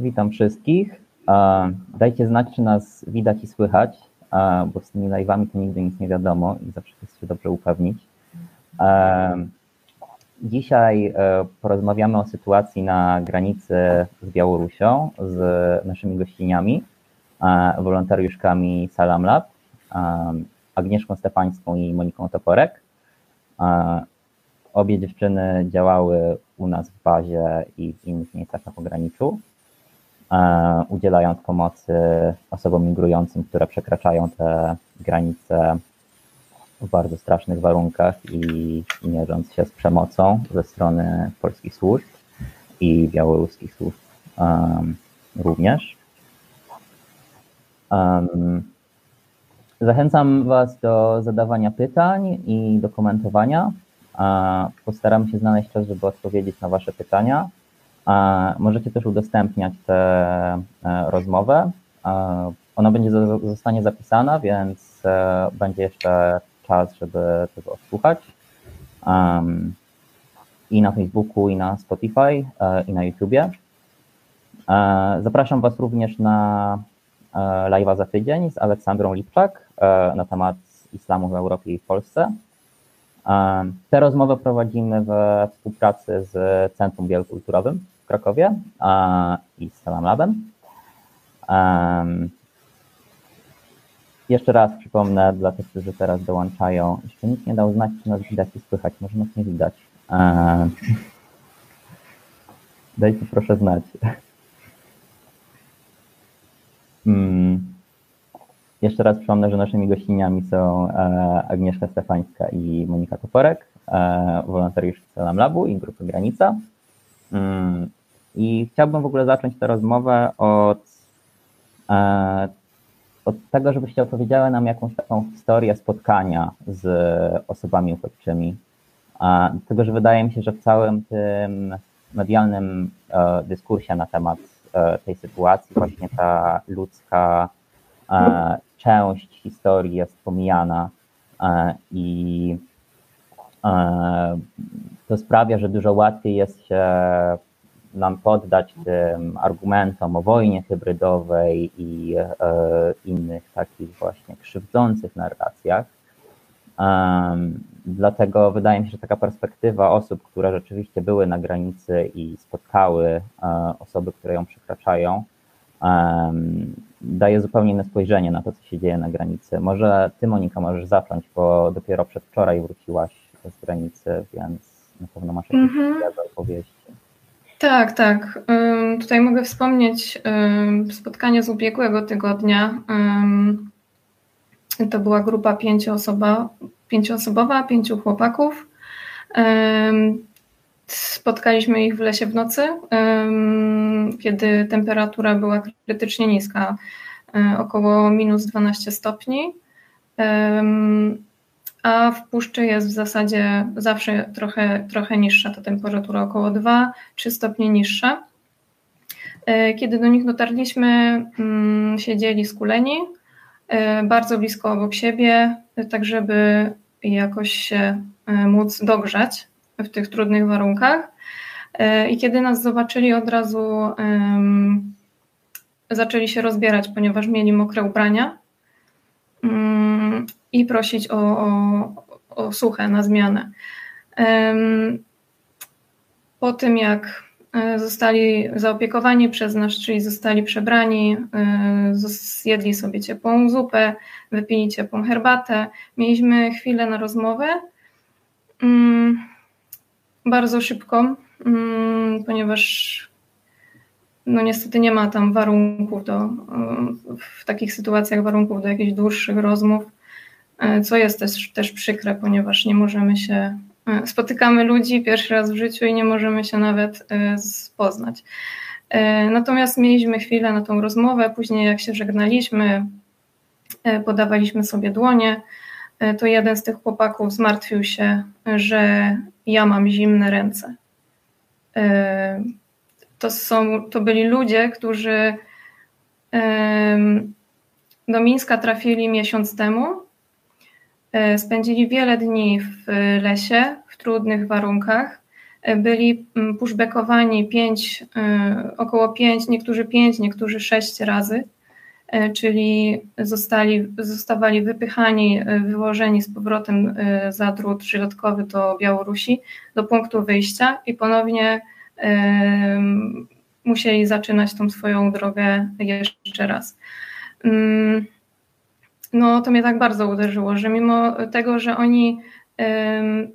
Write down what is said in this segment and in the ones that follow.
witam wszystkich. Dajcie znać, czy nas widać i słychać, bo z tymi live'ami to nigdy nic nie wiadomo i zawsze chcę się dobrze upewnić. Dzisiaj e, porozmawiamy o sytuacji na granicy z Białorusią z naszymi gościniami, wolontariuszkami Salam Lab, Agnieszką Stefańską i Moniką Toporek. Obie dziewczyny działały u nas w bazie i w innych miejscach na pograniczu, udzielając pomocy osobom migrującym, które przekraczają te granice w bardzo strasznych warunkach i, mierząc się z przemocą ze strony polskich służb i białoruskich służb um, również. Um, zachęcam Was do zadawania pytań i do komentowania. Postaram się znaleźć czas, żeby odpowiedzieć na Wasze pytania. Możecie też udostępniać tę e, rozmowę. Ona będzie zostanie zapisana, więc e, będzie jeszcze czas, żeby tego odsłuchać. I na Facebooku, i na Spotify, e, i na YouTubie. E, zapraszam Was również na e, live'a za tydzień z Aleksandrą Lipczak na temat islamu w Europie i w Polsce. Tę rozmowę prowadzimy we współpracy z Centrum Wielokulturowym Krakowie i z Salam Labem. Jeszcze raz przypomnę dla tych, którzy teraz dołączają. Jeszcze nikt nie dał znać, czy nas widać i słychać. Może nas nie widać. Dajcie proszę znać. Hmm. Jeszcze raz przypomnę, że naszymi gościniami są e, Agnieszka Stefańska i Monika Toporek, e, wolontariuszki Salam Labu i Grupy Granica. I chciałbym w ogóle zacząć tę rozmowę od e, od tego, żebyście opowiedziały nam jakąś taką historię spotkania z osobami uchodźczymi. Dlatego, że wydaje mi się, że w całym tym medialnym e, dyskursie na temat e, tej sytuacji właśnie ta ludzka e, część historii jest pomijana i to sprawia, że dużo łatwiej jest się nam poddać tym argumentom o wojnie hybrydowej i e, innych takich właśnie krzywdzących narracjach. Um, dlatego wydaje mi się, że taka perspektywa osób, które rzeczywiście były na granicy i spotkały e, osoby, które ją przekraczają, daje zupełnie inne spojrzenie na to, co się dzieje na granicy. Może ty, Monika, możesz zacząć, bo dopiero przedwczoraj wróciłaś z granicy, więc na pewno masz jakieś mm -hmm. opowieści. Tak, tak. Tutaj mogę wspomnieć spotkanie z ubiegłego tygodnia. To była grupa pięcioosoba, pięcioosobowa, pięciu chłopaków. Spotkaliśmy ich w lesie w nocy, kiedy temperatura była krytycznie niska, e, około minus 12 stopni a w puszczy jest w zasadzie zawsze trochę, trochę niższa ta temperatura, około 2-3 stopnie niższa. E, kiedy do nich dotarliśmy, mm, siedzieli skuleni, e, bardzo blisko obok siebie, tak żeby jakoś się e, móc dogrzać w tych trudnych warunkach. I kiedy nas zobaczyli, od razu zaczęli się rozbierać, ponieważ mieli mokre ubrania. I prosić o, o, o suche na zmianę. Po tym, jak e, zostali zaopiekowani przez nas, czyli zostali przebrani, e, zjedli sobie ciepłą zupę, wypili ciepłą herbatę, mieliśmy chwilę na rozmowę. Mm, bardzo szybko, mm, ponieważ no niestety nie ma tam warunków do, w takich sytuacjach warunków do jakichś dłuższych rozmów. E, co jest też, też przykre, ponieważ nie możemy się, e, spotykamy ludzi pierwszy raz w życiu i nie możemy się nawet e, poznać. Natomiast mieliśmy chwilę na tą rozmowę, później jak się żegnaliśmy, podawaliśmy sobie dłonie, to jeden z tych chłopaków zmartwił się, że ja mam zimne ręce. To, są, to byli ludzie, którzy do Mińska trafili miesiąc temu spędzili wiele dni w lesie, w trudnych warunkach. byli mm, pushbackowani pięć, około pięć, niektórzy pięć, niektórzy sześć razy, czyli zostali, zostawali wypychani, wyłożeni z powrotem za drut żyletkowy do Białorusi, do punktu wyjścia i ponownie musieli zaczynać tą swoją drogę jeszcze raz. No to mnie tak bardzo uderzyło, że mimo tego, że oni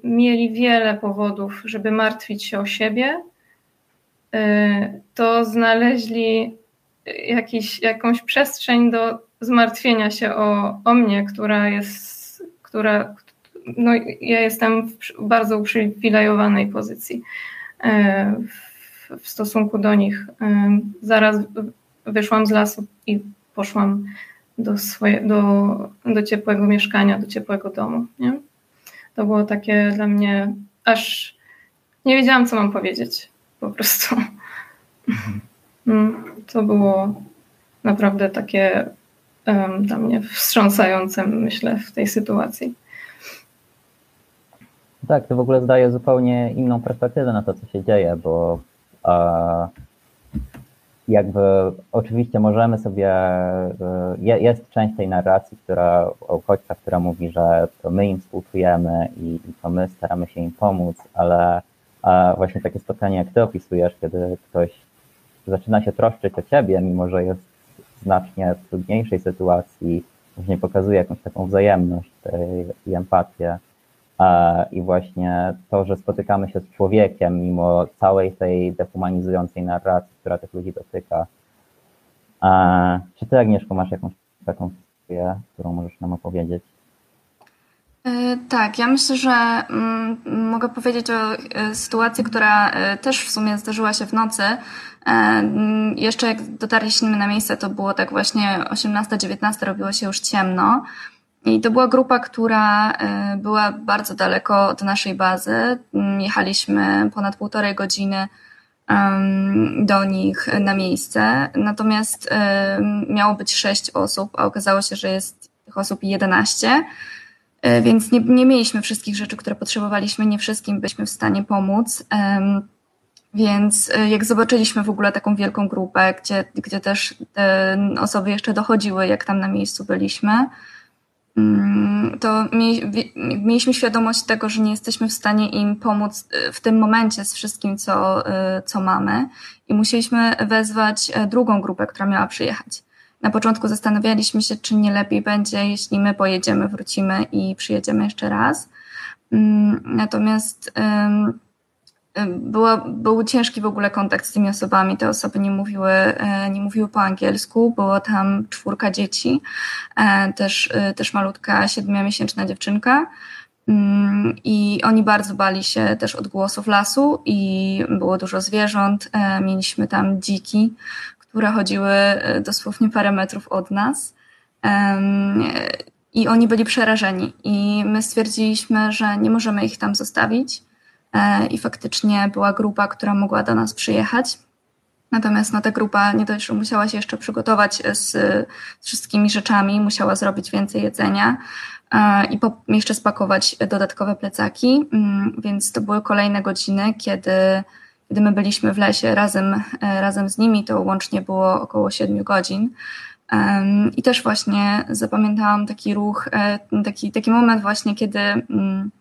mieli wiele powodów, żeby martwić się o siebie, y, to znaleźli jakiś, jakąś przestrzeń do zmartwienia się o, o mnie, która jest, która, no ja jestem w bardzo uprzywilejowanej pozycji y, w, w stosunku do nich. Y, zaraz wyszłam z lasu i poszłam do, swoje, do, do ciepłego mieszkania, do ciepłego domu. Nie? To było takie dla mnie aż nie wiedziałam, co mam powiedzieć. Po prostu. Mm, to było naprawdę takie um, dla mnie wstrząsające, myślę, w tej sytuacji. Tak, to w ogóle zdaje zupełnie inną perspektywę na to, co się dzieje, bo jakby oczywiście możemy sobie, e, jest część tej narracji, która, uchodźca, która mówi, że to my im współczujemy i, i to my staramy się im pomóc, ale właśnie takie spotkanie, jak ty opisujesz, kiedy ktoś zaczyna się troszczyć o ciebie, mimo że jest w znacznie trudniejszej sytuacji, właśnie pokazuje jakąś taką wzajemność i empatię, i właśnie to, że spotykamy się z człowiekiem, mimo całej tej dehumanizującej narracji, która tych ludzi dotyka. Czy ty, Agnieszko, masz jakąś taką historię, którą możesz nam opowiedzieć? E, tak, ja myślę, że mm, mogę powiedzieć o e, sytuacji, która e, też w sumie zdarzyła się w nocy. Mm, jeszcze jak dotarliśmy na miejsce, to było tak właśnie 18-19, robiło się już ciemno. I to była grupa, która y, była bardzo daleko od naszej bazy. Mm, jechaliśmy ponad półtorej godziny do nich na miejsce. Natomiast y, miało być sześć osób, a okazało się, że jest tych osób jedenaście. Y, więc nie, nie mieliśmy wszystkich rzeczy, które potrzebowaliśmy, nie wszystkim byliśmy w stanie pomóc. Więc jak zobaczyliśmy w ogóle taką wielką grupę, gdzie, gdzie też te osoby jeszcze dochodziły, jak tam na miejscu byliśmy, to mieliśmy świadomość tego, że nie jesteśmy w stanie im pomóc y, w tym momencie z wszystkim, co, y, co mamy, i musieliśmy wezwać e, drugą grupę, która miała przyjechać. Na początku zastanawialiśmy się, czy nie lepiej będzie, jeśli my pojedziemy, wrócimy i przyjedziemy jeszcze raz. Mm, natomiast była, był ciężki w ogóle kontakt z tymi osobami. Te osoby nie mówiły, e, nie mówiły po angielsku. Było tam czwórka dzieci, e, też, e, też malutka siedmiomiesięczna dziewczynka. Mm, I oni bardzo bali się też odgłosów lasu i było dużo zwierząt. Mieliśmy tam dziki, które chodziły dosłownie parę metrów od nas. I oni byli przerażeni. I my stwierdziliśmy, że nie możemy ich tam zostawić i faktycznie była grupa, która mogła do nas przyjechać. Natomiast no, ta grupa nie dość, że musiała się jeszcze przygotować z, z wszystkimi rzeczami, musiała zrobić więcej jedzenia e, i po, jeszcze spakować dodatkowe plecaki, mm, więc to były kolejne godziny, kiedy, kiedy my byliśmy w lesie razem, e, razem z nimi, to łącznie było około 7 godzin. I też właśnie zapamiętałam taki ruch, taki, taki moment właśnie, kiedy mm,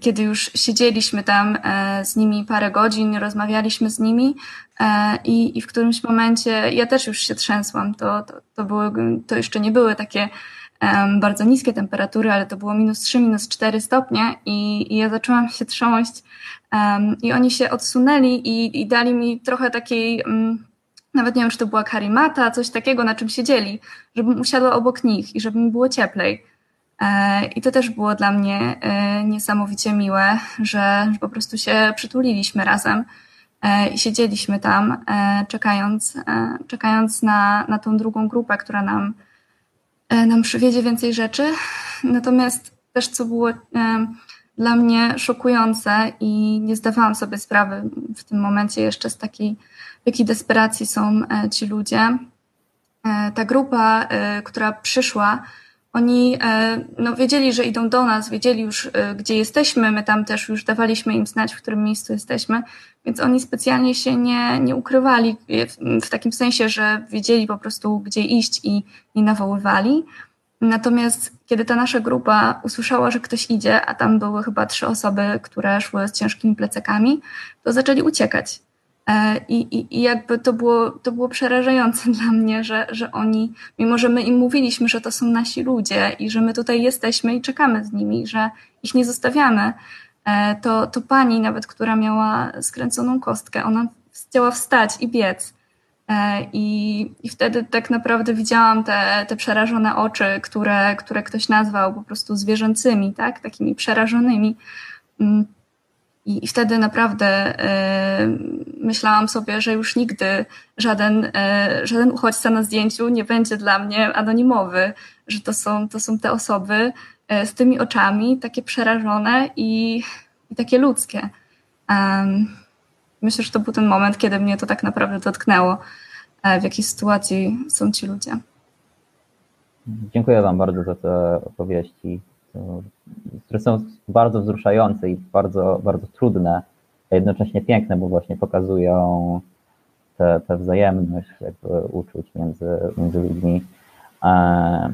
kiedy już siedzieliśmy tam e, z nimi parę godzin, rozmawialiśmy z nimi e, i, i w którymś momencie ja też już się trzęsłam. To, to, to, były, to jeszcze nie były takie bardzo niskie temperatury, ale to było minus 3, minus 4 stopnie i, i ja zaczęłam się trząść i oni się odsunęli i, i dali mi trochę takiej, mm, nawet nie wiem, czy to była karimata, coś takiego, na czym siedzieli, żebym usiadła obok nich i żeby mi było cieplej. E, I to też było dla mnie e, niesamowicie miłe, że, po prostu się przytuliliśmy razem e, i siedzieliśmy tam, czekając, czekając na, na tą drugą grupę, która nam, nam przywiedzie więcej rzeczy. Natomiast też, co było dla mnie szokujące i nie zdawałam sobie sprawy w tym momencie jeszcze z takiej, w jakiej desperacji są ci ludzie. Ta grupa, która przyszła, oni no, wiedzieli, że idą do nas, wiedzieli już, gdzie jesteśmy, my tam też już dawaliśmy im znać, w którym miejscu jesteśmy, więc oni specjalnie się nie, nie ukrywali w, w takim sensie, że wiedzieli po prostu, gdzie iść i, i nawoływali. Natomiast kiedy ta nasza grupa usłyszała, że ktoś idzie, a tam były chyba trzy osoby, które szły z ciężkimi plecakami, to zaczęli uciekać. E, I, i, I, jakby to było, to było przerażające dla mnie, że, że oni, mimo że my im mówiliśmy, że to są nasi ludzie i że my tutaj jesteśmy i czekamy z nimi, że ich nie zostawiamy, e, to, to pani nawet, która miała skręconą kostkę, ona chciała wstać i biec. E, I, I wtedy tak naprawdę widziałam te, te przerażone oczy, które, które ktoś nazwał po prostu zwierzęcymi, tak? takimi przerażonymi. I, wtedy naprawdę y, myślałam sobie, że już nigdy żaden, y, żaden uchodźca na zdjęciu nie będzie dla mnie anonimowy, że to są, to są te osoby y, z tymi oczami, takie przerażone i, i takie ludzkie. Myślę, że to był ten moment, kiedy mnie to tak naprawdę dotknęło, e, w jakiej sytuacji są ci ludzie. Dziękuję Wam bardzo za te opowieści, które są bardzo wzruszające i bardzo, bardzo trudne, a jednocześnie piękne, bo właśnie pokazują tę wzajemność jakby uczuć między, między ludźmi. E,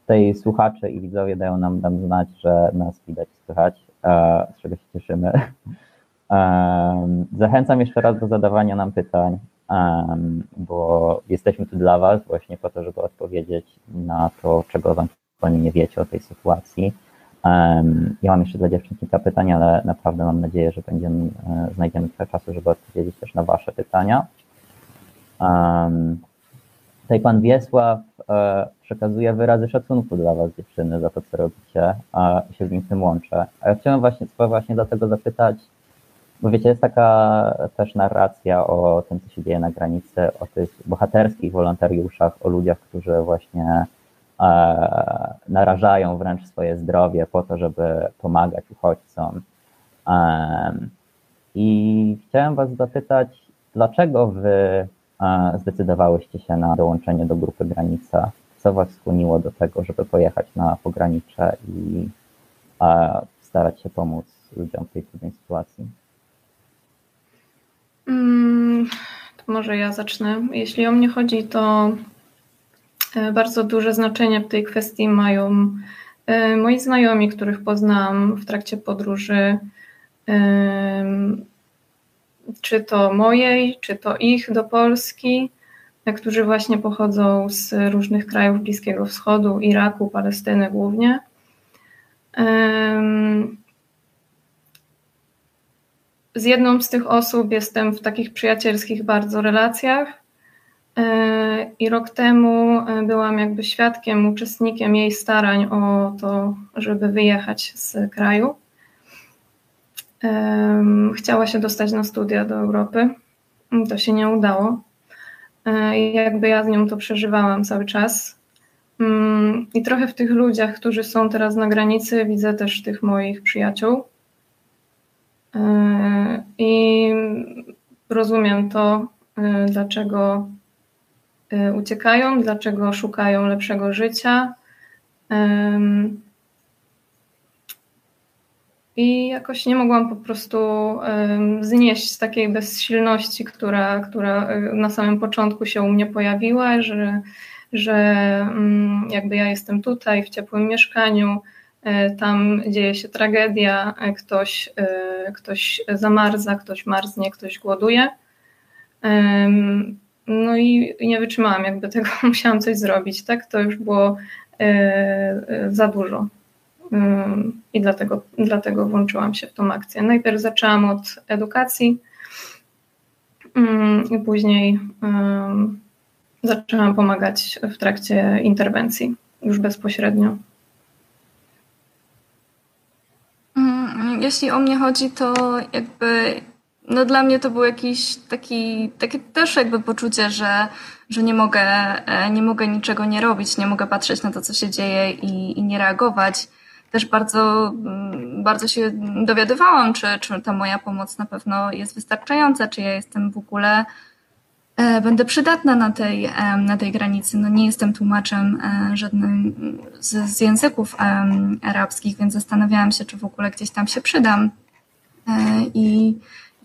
tutaj słuchacze i widzowie dają nam, nam znać, że nas widać, słychać, e, z czego się cieszymy. Zachęcam jeszcze raz do zadawania nam pytań, bo jesteśmy tu dla Was właśnie po to, żeby odpowiedzieć na to, czego Wam nie wiecie o tej sytuacji. Ja mam jeszcze dla dziewczyn kilka pytań, ale naprawdę mam nadzieję, że będziemy, e, znajdziemy trochę czasu, żeby odpowiedzieć też na Wasze pytania. Tutaj Pan Wiesław e, przekazuje wyrazy szacunku dla Was, dziewczyny, za to, co robicie, się z nim tym łączę. A ja chciałem właśnie, właśnie dlatego zapytać, bo wiecie, jest taka też narracja o tym, co się dzieje na granicy, o tych bohaterskich wolontariuszach, o ludziach, którzy właśnie narażają wręcz swoje zdrowie po to, żeby pomagać uchodźcom. E, I chciałem Was zapytać, dlaczego Wy e, zdecydowałyście się na dołączenie do grupy Granica? Co Was skłoniło do tego, żeby pojechać na pogranicze i e, starać się pomóc ludziom w tej trudnej sytuacji? Mm, to może ja zacznę. Jeśli o mnie chodzi, to e, bardzo duże znaczenie w tej kwestii mają e, moi znajomi, których poznałam w trakcie podróży, czy to mojej, czy to ich do Polski, e, którzy właśnie pochodzą z różnych krajów Bliskiego Wschodu, Iraku, Palestyny głównie. Z jedną z tych osób jestem w takich przyjacielskich bardzo relacjach. E, I rok temu e, byłam jakby świadkiem, uczestnikiem jej starań o to, żeby wyjechać z kraju. Chciała się dostać na studia do Europy. To się nie udało. E, I jakby ja z nią to przeżywałam cały czas. Mm, I trochę w tych ludziach, którzy są teraz na granicy, widzę też tych moich przyjaciół. I rozumiem to, dlaczego uciekają, dlaczego szukają lepszego życia. I jakoś nie mogłam po prostu znieść takiej bezsilności, która, która na samym początku się u mnie pojawiła, że, że jakby ja jestem tutaj w ciepłym mieszkaniu, E, tam dzieje się tragedia, ktoś, ktoś zamarza, ktoś marznie, ktoś głoduje. No i nie wytrzymałam jakby tego, musiałam coś zrobić, tak? To już było za dużo. I dlatego, dlatego włączyłam się w tą akcję. Najpierw zaczęłam od edukacji i później zaczęłam pomagać w trakcie interwencji, już bezpośrednio. jeśli o mnie chodzi, to jakby no dla mnie to był jakiś taki, takie też jakby poczucie, że, że nie mogę, e, nie mogę niczego nie robić, nie mogę patrzeć na to, co się dzieje i, i nie reagować. Też bardzo, mm, bardzo się dowiadywałam, czy, czy ta moja pomoc na pewno jest wystarczająca, czy ja jestem w ogóle e, będę przydatna na tej, na tej granicy. No nie jestem tłumaczem żadnym z, z języków arabskich, więc zastanawiałam się, czy w ogóle gdzieś tam się przydam. I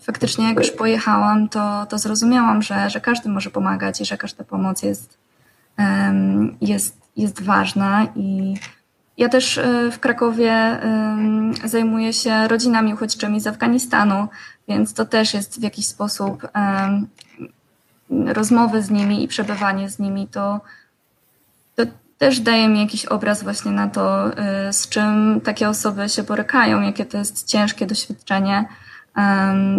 faktycznie jak już pojechałam, to, to zrozumiałam, że, że każdy może pomagać i że każda pomoc jest, jest, jest ważna i ja też e, w Krakowie zajmuję się rodzinami uchodźczymi z Afganistanu, więc to też jest w jakiś sposób rozmowy z nimi i przebywanie z nimi. To, to też daje mi jakiś obraz właśnie na to, e, z czym takie osoby się borykają, jakie to jest ciężkie doświadczenie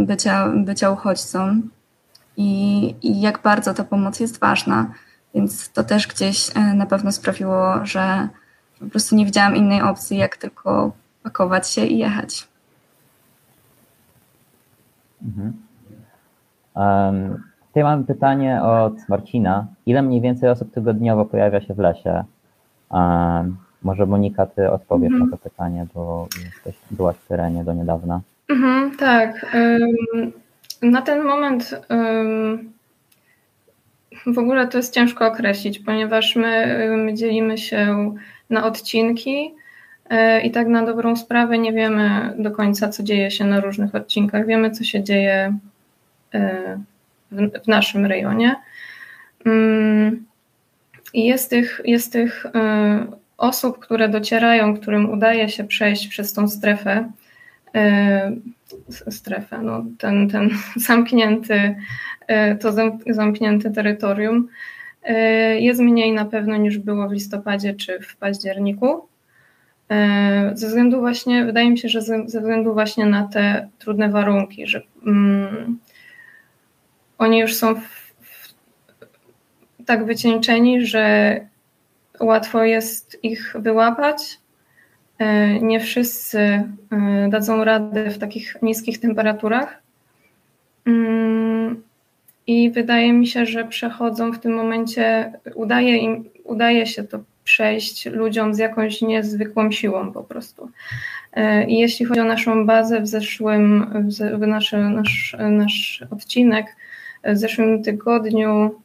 bycia, bycia uchodźcą i, i jak bardzo ta pomoc jest ważna. Więc to też gdzieś e, na pewno sprawiło, że po prostu nie widziałam innej opcji, jak tylko pakować się i jechać. Mhm. Um, tutaj mamy pytanie od Marcina. Ile mniej więcej osób tygodniowo pojawia się w lesie? Um, może Monika, ty odpowiesz mhm. na to pytanie, bo jesteś, byłaś w terenie do niedawna. Mhm, tak. Na ten moment w ogóle to jest ciężko określić, ponieważ my, my dzielimy się na odcinki e, i tak na dobrą sprawę nie wiemy do końca, co dzieje się na różnych odcinkach. Wiemy, co się dzieje e, w, naszym rejonie. I jest tych, jest tych e, osób, które docierają, którym udaje się przejść przez tą strefę, strefę, no, ten, ten zamknięty, to zamknięte terytorium, jest mniej na pewno niż było w listopadzie czy w październiku. Ze względu właśnie, wydaje mi się, że ze, względu właśnie na te trudne warunki, że mm, oni już są w, w, tak wycieńczeni, że łatwo jest ich wyłapać, nie wszyscy e, dadzą radę w takich niskich temperaturach. Mm, I wydaje mi się, że przechodzą w tym momencie, udaje, im, udaje się to przejść ludziom z jakąś niezwykłą siłą po prostu. E, I jeśli chodzi o naszą bazę w zeszłym, w nasz, nasz, nasz odcinek, w zeszłym tygodniu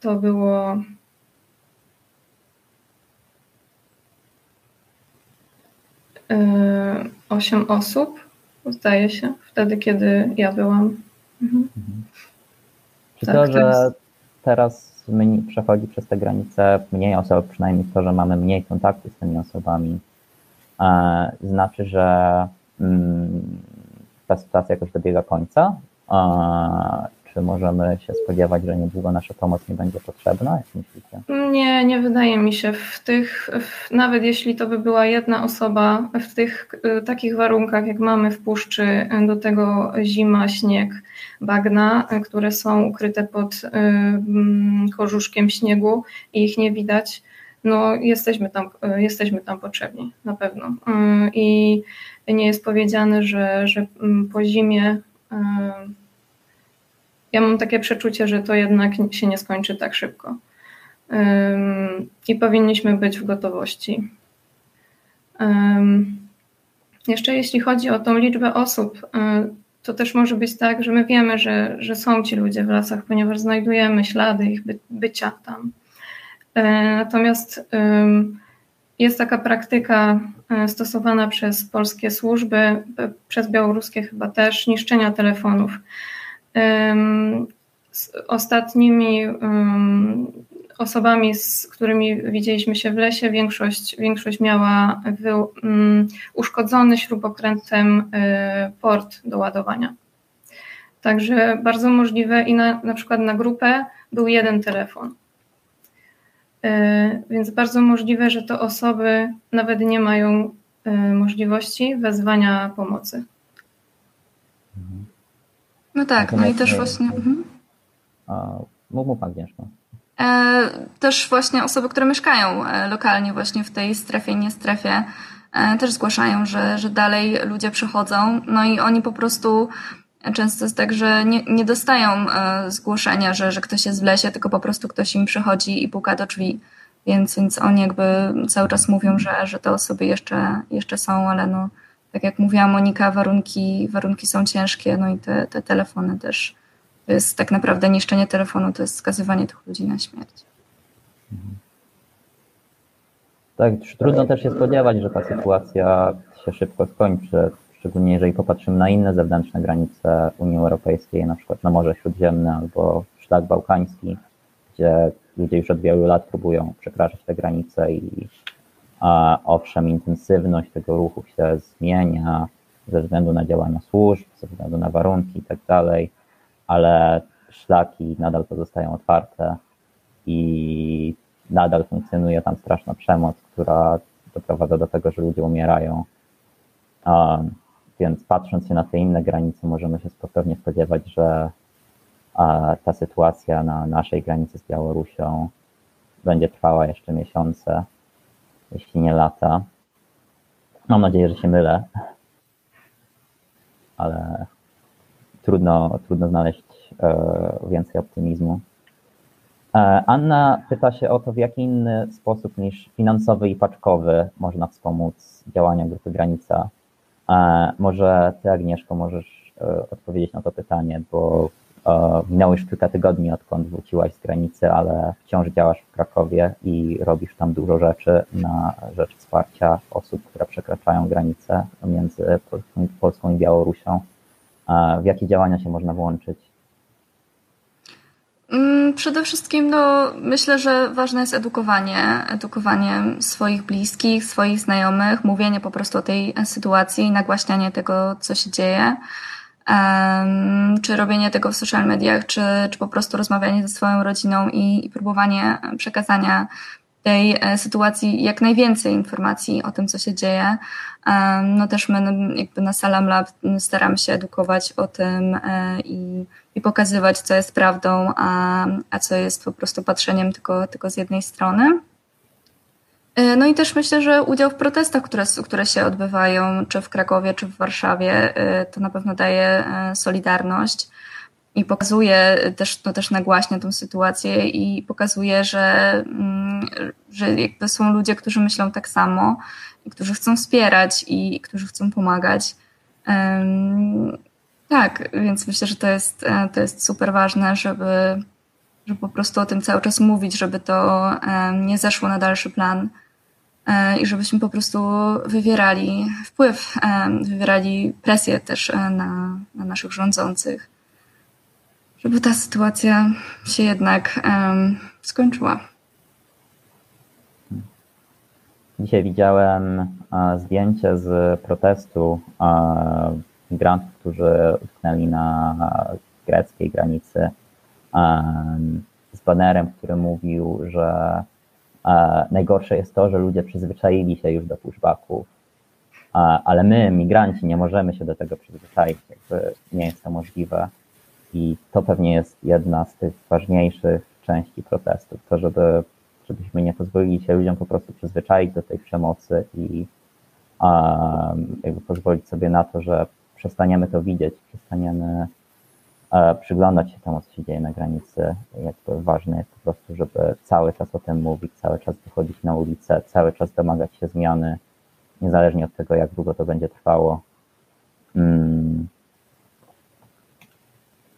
to było osiem osób, zdaje się, wtedy, kiedy ja byłam. Mhm. Czy tak, to, że teraz przechodzi przez te granice mniej osób, przynajmniej to, że mamy mniej kontaktu z tymi osobami, e, znaczy, że mm, ta sytuacja jakoś dobiega końca? Czy możemy się spodziewać, że niedługo nasza pomoc nie będzie potrzebna? Jak myślicie? Nie, nie wydaje mi się. W tych, w, nawet jeśli to by była jedna osoba, w tych y, takich warunkach, jak mamy w puszczy, do tego zima, śnieg, bagna, y, które są ukryte pod y, mm, korzuszkiem śniegu i ich nie widać, no jesteśmy tam, jesteśmy tam potrzebni, na pewno. I nie jest powiedziane, że, że mm, po zimie ja mam takie przeczucie, że to jednak się nie skończy tak szybko. I powinniśmy być w gotowości. Jeszcze jeśli chodzi o tą liczbę osób, to też może być tak, że my wiemy, że, że są ci ludzie w lasach, ponieważ znajdujemy ślady ich by, bycia tam. E, natomiast jest taka praktyka e, stosowana przez polskie służby, przez białoruskie chyba też, niszczenia telefonów. Z ostatnimi osobami, z którymi widzieliśmy się w lesie, większość, większość miała wy, uszkodzony śrubokrętem y, port do ładowania. Także bardzo możliwe i na, na przykład na grupę był jeden telefon. Y, więc bardzo możliwe, że to osoby nawet nie mają y, możliwości wezwania pomocy. No tak, no i też właśnie. Mhm. Mów, mów Agnieszka. E, też właśnie osoby, które mieszkają e, lokalnie właśnie w tej strefie, nie strefie, e, też zgłaszają, że, że dalej ludzie przychodzą, no i oni po prostu często jest tak, że nie, nie dostają zgłoszenia, że, że ktoś jest w lesie, tylko po prostu ktoś im przychodzi i puka do drzwi, więc, więc oni jakby cały czas mówią, że, że te osoby jeszcze, jeszcze są, ale no tak jak mówiła Monika, warunki, warunki są ciężkie, no i te, te telefony też. To jest tak naprawdę niszczenie telefonu, to jest skazywanie tych ludzi na śmierć. Tak, trudno też się spodziewać, że ta sytuacja się szybko skończy, szczególnie jeżeli popatrzymy na inne zewnętrzne granice Unii Europejskiej, na przykład na Morze Śródziemne albo szlak bałkański, gdzie ludzie już od wielu lat próbują przekraczać te granice i owszem, intensywność tego ruchu się zmienia ze względu na działania służb, ze względu na warunki i tak dalej, ale szlaki nadal pozostają otwarte i nadal funkcjonuje tam straszna przemoc, która doprowadza do tego, że ludzie umierają. Więc patrząc się na te inne granice, możemy się spokojnie spodziewać, że ta sytuacja na naszej granicy z Białorusią będzie trwała jeszcze miesiące, jeśli nie lata. Mam nadzieję, że się mylę, ale trudno, trudno znaleźć e, więcej optymizmu. E, Anna pyta się o to, w jaki inny sposób niż finansowy i paczkowy można wspomóc działania Grupy Granica. E, może ty, Agnieszko, możesz odpowiedzieć na to pytanie, bo minęło już kilka tygodni, odkąd wróciłaś z granicy, ale wciąż działasz w Krakowie i robisz tam dużo rzeczy na rzecz wsparcia osób, które przekraczają granicę między Polską i Białorusią. W jakie działania się można włączyć? Mm, przede wszystkim no, myślę, że ważne jest edukowanie, edukowanie swoich bliskich, swoich znajomych, mówienie po prostu o tej sytuacji, nagłaśnianie tego, co się dzieje, czy robienie tego w social mediach, czy, czy po prostu rozmawianie ze swoją rodziną i, i próbowanie przekazania tej e, sytuacji jak najwięcej informacji o tym, co się dzieje. No też my jakby na Salam Lab staramy się edukować o tym e, i, i pokazywać, co jest prawdą, a, a co jest po prostu patrzeniem tylko, tylko z jednej strony. E, no i też myślę, że udział w protestach, które, które się odbywają, czy w Krakowie, czy w Warszawie, to na pewno daje solidarność i pokazuje, też, no też nagłaśnia tą sytuację i pokazuje, że, mm, że jakby są ludzie, którzy myślą tak samo którzy chcą wspierać i którzy chcą pomagać. Tak, więc myślę, że to jest, e, to jest super ważne, żeby, żeby po prostu o tym cały czas mówić, żeby to nie zeszło na dalszy plan e, i żebyśmy po prostu wywierali wpływ, wywierali presję też e, na, na naszych rządzących żeby ta sytuacja się jednak skończyła. Dzisiaj widziałem zdjęcie z protestu migrantów, którzy utknęli na greckiej granicy z banerem, który mówił, że najgorsze jest to, że ludzie przyzwyczaili się już do pushbacków, ale my, migranci, nie możemy się do tego przyzwyczaić, jakby nie jest to możliwe. I to pewnie jest jedna z tych ważniejszych części protestów, to żeby, żebyśmy nie pozwolili się ludziom po prostu przyzwyczaić do tej przemocy i jakby pozwolić sobie na to, że przestaniemy to widzieć, przestaniemy przyglądać się temu, co się dzieje na granicy. Jakby ważne jest po prostu, żeby cały czas o tym mówić, cały czas wychodzić na ulicę, cały czas domagać się zmiany, niezależnie od tego, jak długo to będzie trwało. Mm.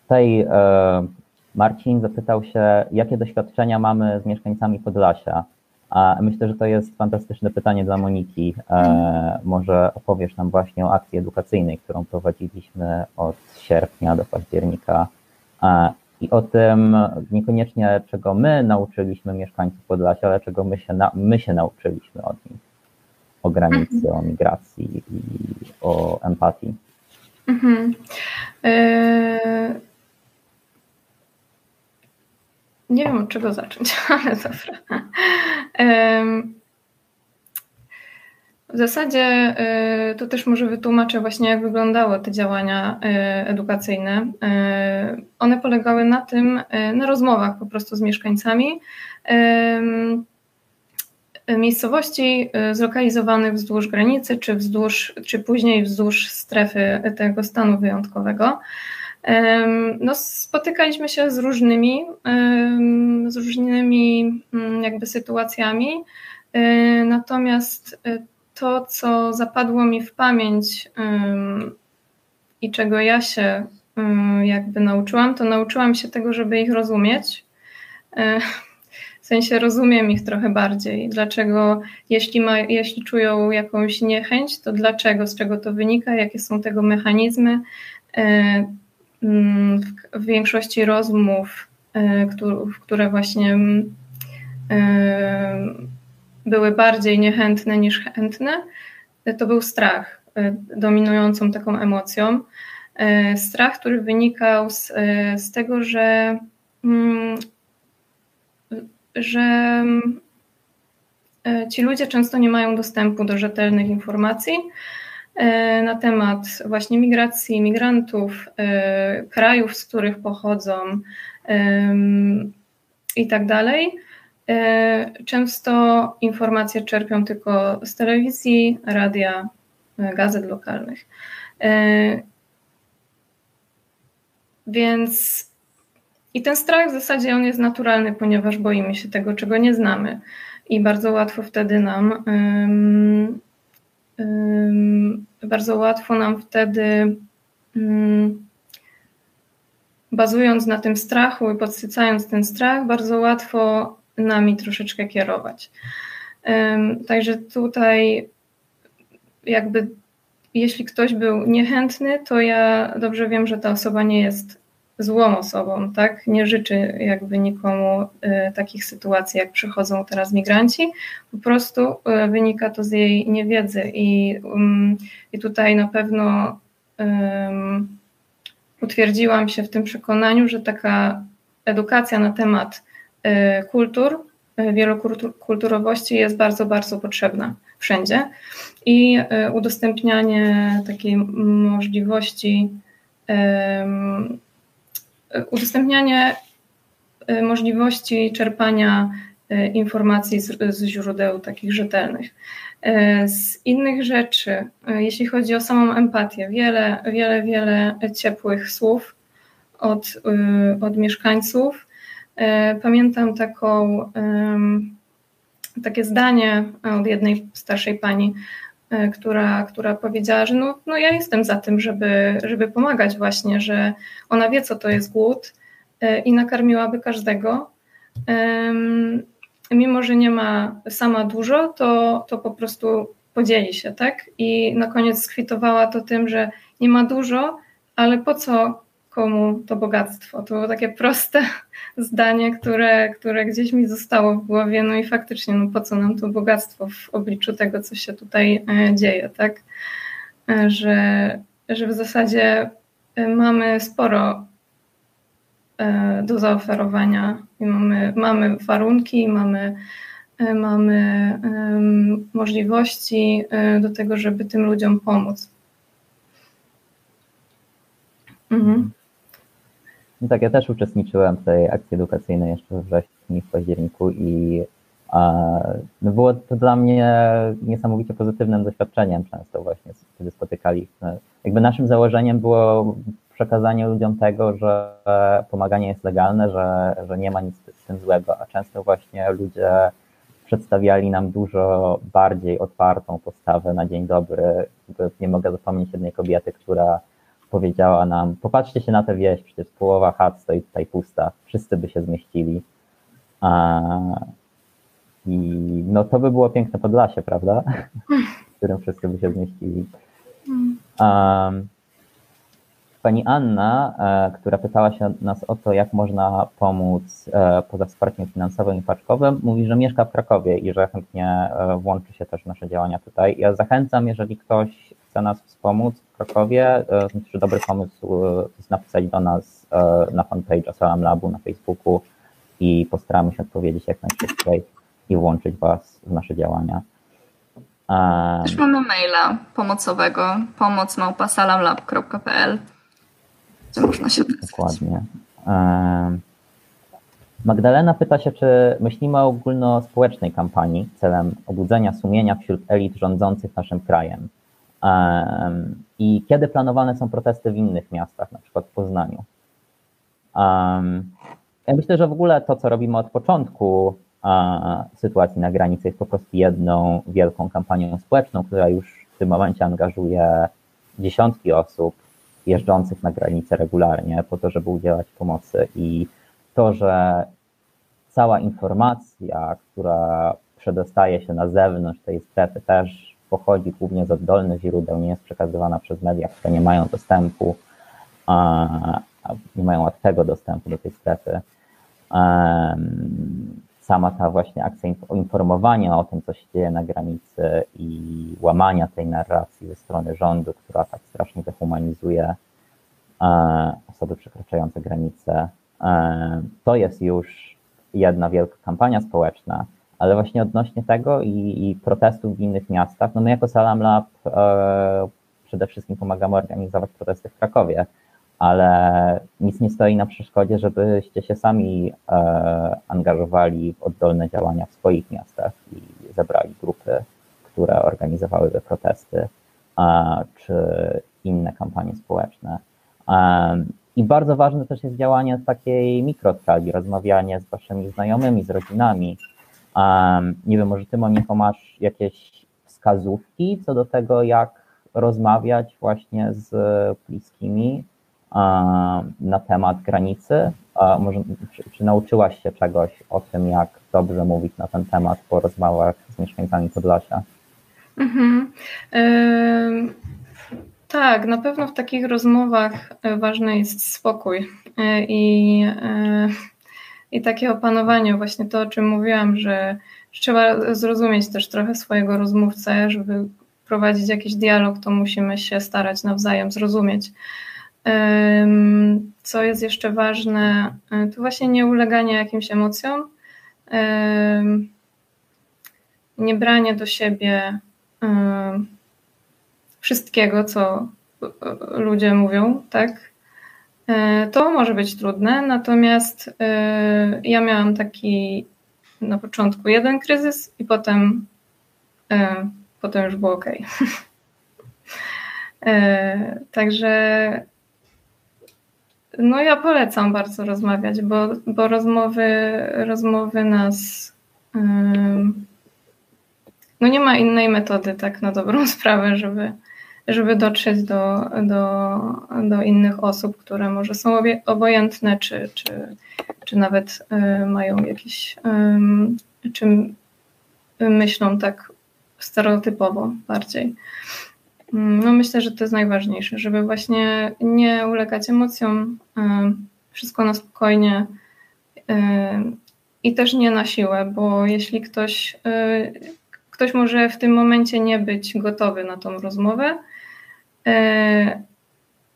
Tutaj e, Marcin zapytał się, jakie doświadczenia mamy z mieszkańcami Podlasia. A myślę, że to jest fantastyczne pytanie dla Moniki. E, może opowiesz nam właśnie o akcji edukacyjnej, którą prowadziliśmy od sierpnia do października e, i o tym niekoniecznie, czego my nauczyliśmy mieszkańców Podlasia, ale czego my się, na, my się nauczyliśmy od nich. O granicy, o migracji i o empatii. Mhm. Y nie wiem od czego zacząć, ale dobra. W zasadzie y, to też może wytłumaczę właśnie, jak wyglądały te działania y, edukacyjne. Y, one polegały na tym, na rozmowach po prostu z mieszkańcami miejscowości zlokalizowanych wzdłuż granicy, czy, wzdłuż, czy później wzdłuż strefy tego stanu wyjątkowego. No, spotykaliśmy się z różnymi, z różnymi mm, jakby sytuacjami, e, natomiast e, to, co zapadło mi w pamięć i czego ja się jakby nauczyłam, to nauczyłam się tego, żeby ich rozumieć. E, w sensie rozumiem ich trochę bardziej. Dlaczego, jeśli, ma, jeśli czują jakąś niechęć, to dlaczego, z czego to wynika, jakie są tego mechanizmy. E, w większości rozmów, e, które właśnie były bardziej niechętne niż chętne, to był strach dominującą taką emocją. Strach, który wynikał z, z tego, że, mm, że ci ludzie często nie mają dostępu do rzetelnych informacji na temat właśnie migracji, migrantów, krajów, z których pochodzą i tak dalej. E, często informacje czerpią tylko z telewizji, radia, e, gazet lokalnych. E, więc i ten strach w zasadzie on jest naturalny, ponieważ boimy się tego, czego nie znamy. I bardzo łatwo wtedy nam, bardzo łatwo nam wtedy, um, bazując na tym strachu i podsycając ten strach, bardzo łatwo nami troszeczkę kierować. Także tutaj jakby jeśli ktoś był niechętny, to ja dobrze wiem, że ta osoba nie jest złą osobą, tak? Nie życzy jakby nikomu y, takich sytuacji, jak przychodzą teraz migranci. Po prostu y, wynika to z jej niewiedzy i, um, i tutaj na pewno um, utwierdziłam się w tym przekonaniu, że taka edukacja na temat Y, kultur, wielokulturowości jest bardzo, bardzo potrzebna wszędzie i udostępnianie takiej możliwości, udostępnianie możliwości czerpania informacji z, z źródeł takich rzetelnych. Z innych rzeczy, jeśli chodzi o samą empatię, wiele, wiele, wiele ciepłych słów od, od mieszkańców. Pamiętam taką, takie zdanie od jednej starszej pani, która, która powiedziała, że no, no ja jestem za tym, żeby, żeby pomagać właśnie, że ona wie, co to jest głód e, i nakarmiłaby każdego. Mimo, że nie ma sama dużo, to, to po prostu podzieli się, tak? I na koniec skwitowała to tym, że nie ma dużo, ale po co komu to bogactwo. To było takie proste zdanie, które, które gdzieś mi zostało w głowie. No i faktycznie, no po co nam to bogactwo w obliczu tego, co się tutaj e, dzieje, tak? E, że, że w zasadzie e, mamy sporo do zaoferowania i mamy, mamy warunki, mamy, mamy możliwości do tego, żeby tym ludziom pomóc. Mhm. No tak, ja też uczestniczyłem w tej akcji edukacyjnej jeszcze we wrześniu i w październiku i no było to dla mnie niesamowicie pozytywnym doświadczeniem często właśnie, kiedy spotykaliśmy. Jakby naszym założeniem było przekazanie ludziom tego, że pomaganie jest legalne, że, że nie ma nic z tym złego, a często właśnie ludzie przedstawiali nam dużo bardziej otwartą postawę na dzień dobry. Nie mogę zapomnieć jednej kobiety, która powiedziała nam, popatrzcie się na tę wieś, przecież połowa chat stoi tutaj pusta, wszyscy by się zmieścili. I no to by było piękne Podlasie, prawda? W którym wszyscy by się zmieścili. Pani Anna, e, która pytała się nas o to, jak można pomóc e, poza wsparciem finansowym i paczkowym, mówi, że mieszka w Krakowie i że chętnie e, włączy się też w nasze działania tutaj. Ja zachęcam, jeżeli ktoś chce nas wspomóc w Krakowie, myślę, że dobry pomysł jest napisać do nas na fanpage Asalam Labu na Facebooku i postaramy się odpowiedzieć jak najszybciej i włączyć Was w nasze działania. Też mamy maila pomocowego pomocmałpasalamlab.pl gdzie można się odezwać. Dokładnie. Magdalena pyta się, czy myślimy o ogólnospołecznej kampanii celem obudzenia sumienia wśród elit rządzących naszym krajem. I kiedy planowane są protesty w innych miastach, na przykład w Poznaniu. Ja myślę, że w ogóle to, co robimy od początku, sytuacji na granicy jest po prostu jedną wielką kampanią społeczną, która już w tym momencie angażuje dziesiątki osób jeżdżących na granicę regularnie po to, żeby udzielać pomocy i to, że cała informacja, która przedostaje się na zewnątrz tej strefy też pochodzi głównie z oddolnych źródeł, nie jest przekazywana przez media, które nie mają dostępu, nie mają łatwego dostępu do tej strefy. Sama ta właśnie akcja informowania o tym, co się dzieje na granicy i łamania tej narracji ze strony rządu, która tak strasznie dehumanizuje osoby przekraczające granice, to jest już jedna wielka kampania społeczna, ale właśnie odnośnie tego i, i protestów w innych miastach, no my jako Salam Lab e, przede wszystkim pomagamy organizować protesty w Krakowie, ale nic nie stoi na przeszkodzie, żebyście się sami e, angażowali w oddolne działania w swoich miastach i zebrali grupy, które organizowałyby protesty e, czy inne kampanie społeczne. E, I bardzo ważne też jest działanie takiej mikroskali, rozmawianie z waszymi znajomymi, z rodzinami, Um, nie wiem, może ty Moniko masz jakieś wskazówki co do tego, jak rozmawiać właśnie z bliskimi um, na temat granicy? Um, może, czy, czy, nauczyłaś się czegoś o tym, jak dobrze mówić na ten temat po rozmowach z mieszkańcami Podlasia? Mhm. tak, na pewno w takich rozmowach e, ważny jest spokój e, i e, i takie opanowanie, właśnie to, o czym mówiłam, że, trzeba zrozumieć też trochę swojego rozmówcę, żeby prowadzić jakiś dialog, to musimy się starać nawzajem zrozumieć. Co jest jeszcze ważne, e, to właśnie nie uleganie jakimś emocjom, nie branie do siebie wszystkiego, co ludzie mówią, tak? E, to może być trudne, natomiast e, ja miałam taki na początku jeden kryzys i potem, e, potem już było ok. Także no ja polecam bardzo rozmawiać, bo, bo rozmowy, rozmowy nas no nie ma innej metody tak na dobrą sprawę, żeby, żeby dotrzeć do, do, do innych osób, które może są obojętne, czy, czy, czy nawet y, mają jakieś, czy myślą tak stereotypowo bardziej. Mm, no myślę, że to jest najważniejsze, żeby właśnie nie ulegać emocjom, wszystko na spokojnie i też nie na siłę, bo jeśli ktoś, y, ktoś może w tym momencie nie być gotowy na tą rozmowę, E,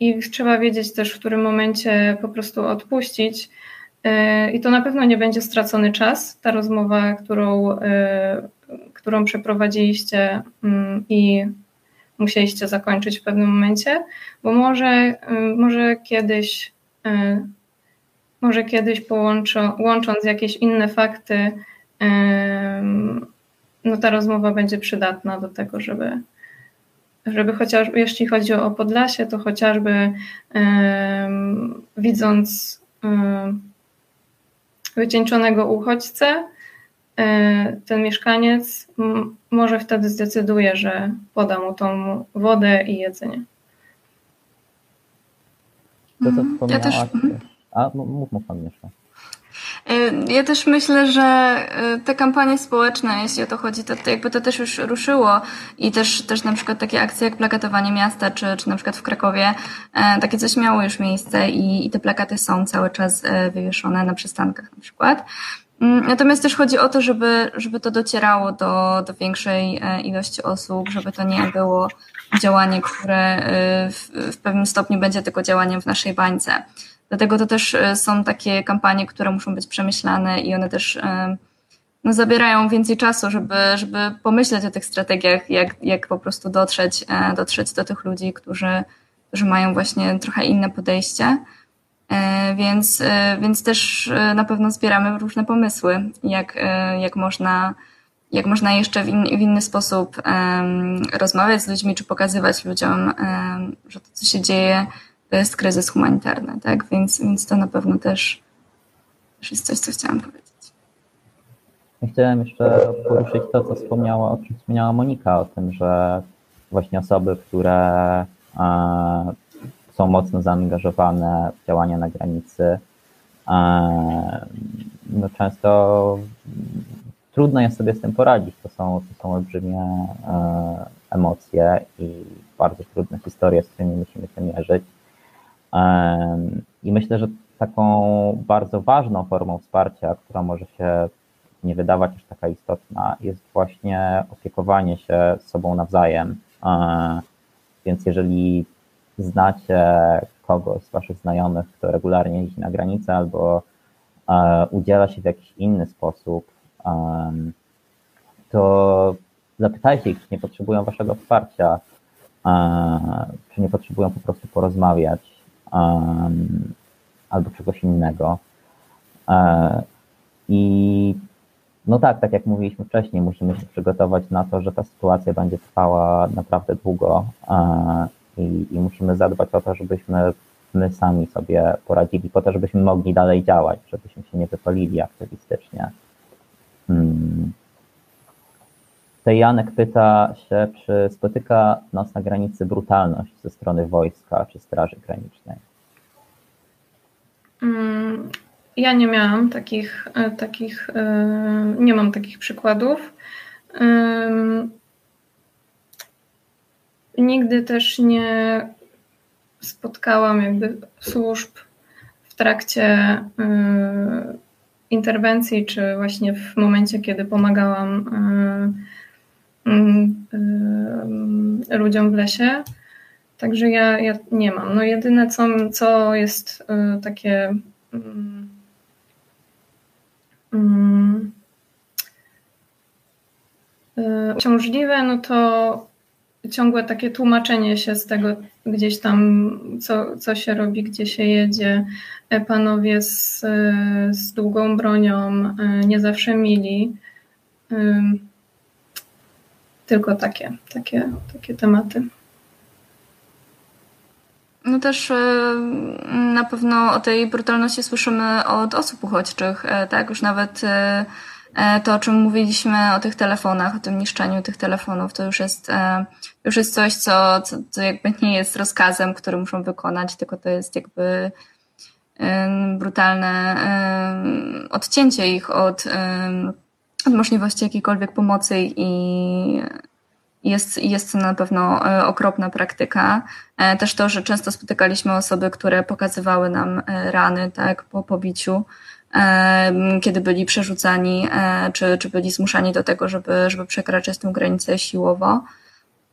I trzeba wiedzieć też, w którym momencie po prostu odpuścić. E, I to na pewno nie będzie stracony czas, ta rozmowa, którą, e, którą przeprowadziliście mm, i musieliście zakończyć w pewnym momencie, bo może, może kiedyś, może kiedyś połączą, łącząc jakieś inne fakty, no ta rozmowa będzie przydatna do tego, żeby, żeby chociaż, jeśli chodzi o Podlasie, to chociażby um, widząc um, wycieńczonego uchodźcę, um, ten mieszkaniec m, może wtedy zdecyduje, że poda mu tą wodę i jedzenie. To, co wspomniałaś... Ja też... A, mów, mów pan jeszcze. Y, ja też myślę, że y, te kampanie społeczne, jeśli o to chodzi, to, jakby to też już ruszyło i też, też na przykład takie akcje jak plakatowanie miasta, czy, czy na przykład w Krakowie, e, takie coś miało już miejsce i, i te plakaty są cały czas wywieszone na przystankach na przykład. Mm, natomiast też chodzi o to, żeby, żeby to docierało do, do większej ilości osób, żeby to nie było działanie, które w, w pewnym stopniu będzie tylko działaniem w naszej bańce. Dlatego to też e, są takie kampanie, które muszą być przemyślane i one też e, no, zabierają więcej czasu, żeby, żeby pomyśleć o tych strategiach, jak, jak po prostu dotrzeć, e, dotrzeć do tych ludzi, którzy, którzy mają właśnie trochę inne podejście. Więc, więc też na pewno zbieramy różne pomysły, jak, jak, można, jak można jeszcze w, in, w inny sposób rozmawiać z ludźmi, czy pokazywać ludziom, że to, co się dzieje, to jest kryzys humanitarny, tak? Więc, więc to na pewno też, też jest coś, co chciałam powiedzieć. Chciałem jeszcze poruszyć to, co wspomniała, o czym wspomniała Monika, o tym, że właśnie osoby, które e, są mocno zaangażowane w działania na granicy, e, no często trudno jest sobie z tym poradzić. To są, to są olbrzymie e, emocje i bardzo trudne historie, z którymi musimy się mierzyć. I myślę, że taką bardzo ważną formą wsparcia, która może się nie wydawać aż taka istotna, jest właśnie opiekowanie się sobą nawzajem. Więc jeżeli znacie kogoś z Waszych znajomych, kto regularnie jeździ na granicę albo udziela się w jakiś inny sposób, to zapytajcie ich, czy nie potrzebują Waszego wsparcia, czy nie potrzebują po prostu porozmawiać albo czegoś innego. E, I no tak, tak jak mówiliśmy wcześniej, musimy się przygotować na to, że ta sytuacja będzie trwała naprawdę długo e, i, i musimy zadbać o to, żebyśmy my sami sobie poradzili, po to, żebyśmy mogli dalej działać, żebyśmy się nie wypalili aktywistycznie. Hmm. Tutaj Janek pyta się, czy spotyka nas na granicy brutalność ze strony wojska czy Straży Granicznej? Mm, ja nie miałam takich, e, takich e, nie mam takich przykładów. Nigdy też nie spotkałam jakby służb w trakcie e, interwencji, czy właśnie w momencie, kiedy pomagałam mm, ludziom w lesie. Także ja, ja nie mam. No jedyne, co, co jest takie um, uciążliwe, no to ciągłe takie tłumaczenie się z tego gdzieś tam, co, co się robi, gdzie się jedzie. E, panowie z, z długą bronią e, nie zawsze mili. Tylko takie, takie, takie tematy. No też e, na pewno o tej brutalności słyszymy od osób uchodźczych, e, tak? Już nawet e, to, o czym mówiliśmy o tych telefonach, o tym niszczeniu tych telefonów, to już jest, już jest coś, co, co, co jakby nie jest rozkazem, który muszą wykonać, tylko to jest jakby brutalne odcięcie ich od, od możliwości jakiejkolwiek pomocy i jest, jest to na pewno e, okropna praktyka. E, też to, że często spotykaliśmy osoby, które pokazywały nam e, rany tak, po pobiciu, kiedy byli przerzucani, czy, czy byli zmuszani do tego, żeby, żeby przekraczać tę granicę siłowo.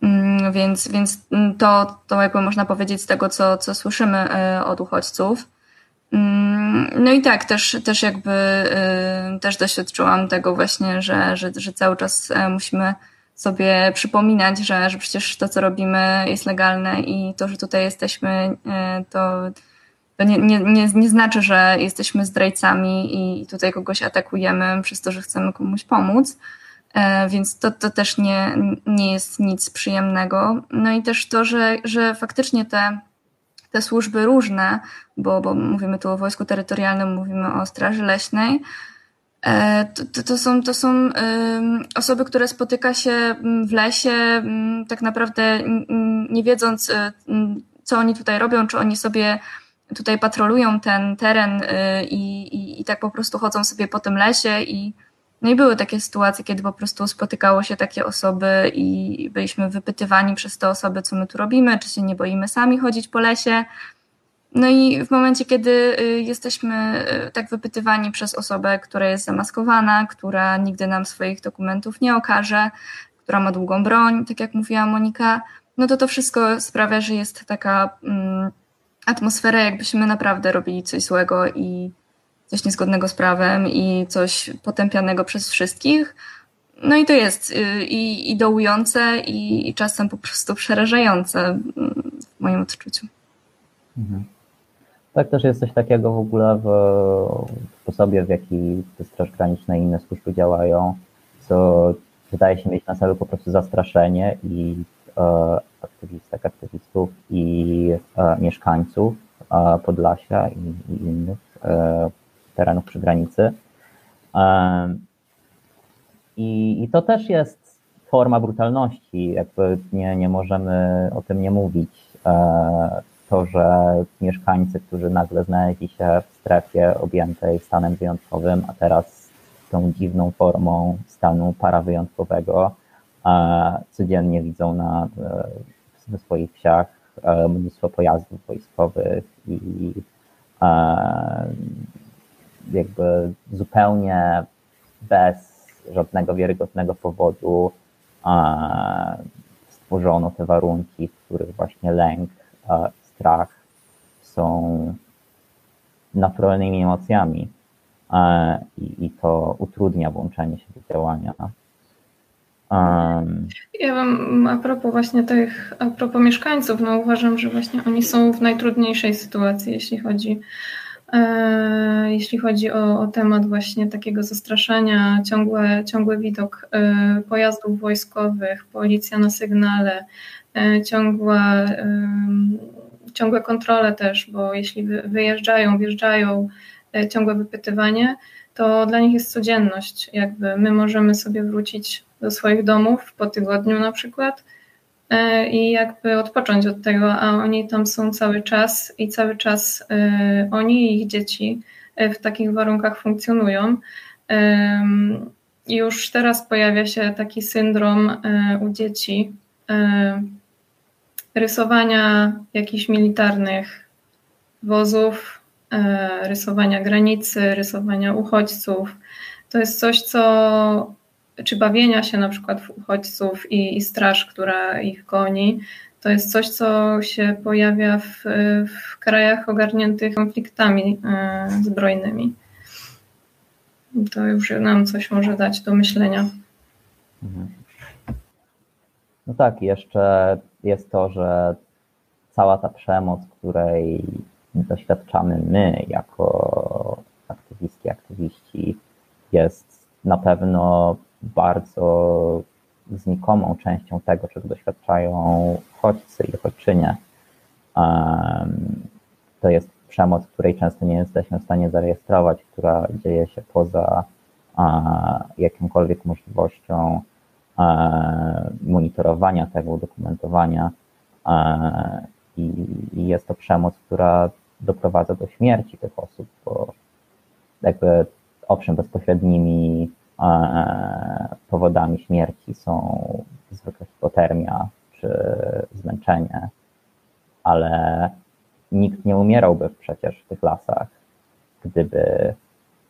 Mm, więc, więc to, to jakby można powiedzieć z tego, co, co słyszymy od uchodźców. Mm, no i tak, też, też jakby też doświadczyłam tego właśnie, że, że, że cały czas musimy sobie przypominać, że, że przecież to, co robimy, jest legalne i to, że tutaj jesteśmy, e, to, to nie, nie, nie, nie znaczy, że jesteśmy zdrajcami i tutaj kogoś atakujemy przez to, że chcemy komuś pomóc. Więc to, to też nie, nie jest nic przyjemnego. No i też to, że, że faktycznie te, te służby różne, bo, bo mówimy tu o wojsku terytorialnym, mówimy o Straży Leśnej, E, to, to, to, są, to są osoby, które spotyka się mm, w lesie, mm, tak naprawdę nie wiedząc, e, co oni tutaj robią, czy oni sobie tutaj patrolują ten teren e, i, i, i tak po prostu chodzą sobie po tym lesie i no i były takie sytuacje, kiedy po prostu spotykało się takie osoby i byliśmy wypytywani przez te osoby, co my tu robimy, czy się nie boimy sami chodzić po lesie. No i w momencie, kiedy y, jesteśmy y, tak wypytywani przez osobę, która jest zamaskowana, która nigdy nam swoich dokumentów nie okaże, która ma długą broń, tak jak mówiła Monika, no to to wszystko sprawia, że jest taka mm, atmosfera, jakbyśmy naprawdę robili coś złego i coś niezgodnego z prawem i coś potępianego przez wszystkich. No i to jest y, i, i dołujące, i, i czasem po prostu przerażające w moim odczuciu. Mhm. Tak też jest coś takiego w ogóle w sposobie, w jaki Straż Graniczne i inne służby działają, co wydaje się mieć na celu po prostu zastraszenie i e, aktywistek, aktywistów i e, mieszkańców e, Podlasia i, i innych e, terenów przy granicy. E, i, I to też jest forma brutalności, jakby nie, nie możemy o tym nie mówić. E, to, że mieszkańcy, którzy nagle znaleźli się w strefie objętej stanem wyjątkowym, a teraz tą dziwną formą stanu parawyjątkowego, codziennie widzą na, w swoich wsiach mnóstwo pojazdów wojskowych i jakby zupełnie bez żadnego wiarygodnego powodu stworzono te warunki, w których właśnie lęk, strach są naturalnymi emocjami i, i to utrudnia włączenie się do działania. Um. Ja bym a propos właśnie tych, a propos mieszkańców, no uważam, że właśnie oni są w najtrudniejszej sytuacji, jeśli chodzi E, jeśli chodzi o, o, temat właśnie takiego zastraszania, ciągłe, ciągły widok e, pojazdów wojskowych, policja na sygnale, e, ciągła, ciągłe kontrole też, bo jeśli wyjeżdżają, wjeżdżają, ciągłe wypytywanie, to dla nich jest codzienność. Jakby my możemy sobie wrócić do swoich domów po tygodniu na przykład, E, i jakby odpocząć od tego, a oni tam są cały czas i cały czas e, oni i ich dzieci e, w takich warunkach funkcjonują. Już teraz pojawia się taki syndrom u dzieci rysowania jakichś militarnych wozów, rysowania granicy, rysowania uchodźców. To jest coś, co czy bawienia się na przykład w uchodźców i, i straż, która ich goni, to jest coś, co się pojawia w, w krajach ogarniętych konfliktami e, zbrojnymi. To już nam coś może dać do myślenia. Mhm. No tak, jeszcze jest to, że cała ta przemoc, której doświadczamy my jako aktywistki, aktywiści, jest na pewno bardzo znikomą częścią tego, czego doświadczają uchodźcy i uchodźczynie. To jest przemoc, której często nie jesteśmy w stanie zarejestrować, która dzieje się poza jakąkolwiek możliwością monitorowania tego, dokumentowania. I jest to przemoc, która doprowadza do śmierci tych osób, bo jakby owszem, bezpośrednimi powodami śmierci są zwykle hipotermia czy zmęczenie, ale nikt nie umierałby przecież w tych lasach, gdyby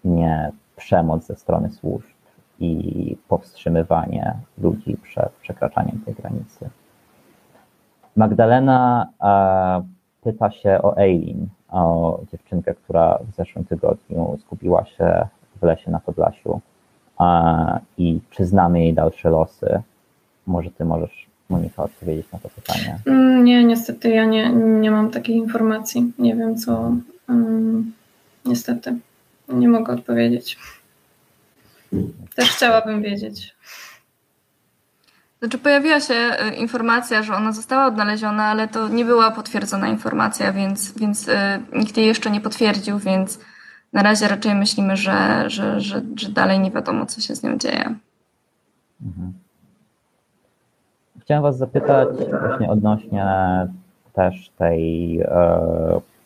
nie przemoc ze strony służb i powstrzymywanie ludzi przed przekraczaniem tej granicy. Magdalena pyta się o Eileen, o dziewczynkę, która w zeszłym tygodniu zgubiła się w lesie na Podlasiu i czy znamy jej dalsze losy. Może ty możesz, Monika, odpowiedzieć na to pytanie? Mm, nie, niestety ja nie, nie mam takiej informacji. Nie wiem, co. Um, niestety, nie mogę odpowiedzieć. Też chciałabym wiedzieć. Znaczy pojawiła się e, informacja, że ona została odnaleziona, ale to nie była potwierdzona informacja, więc, więc e, nikt jej jeszcze nie potwierdził, więc na razie raczej myślimy, że, że, że, że dalej nie wiadomo, co się z nią dzieje. Mhm. Chciałem Was zapytać właśnie odnośnie też tej e,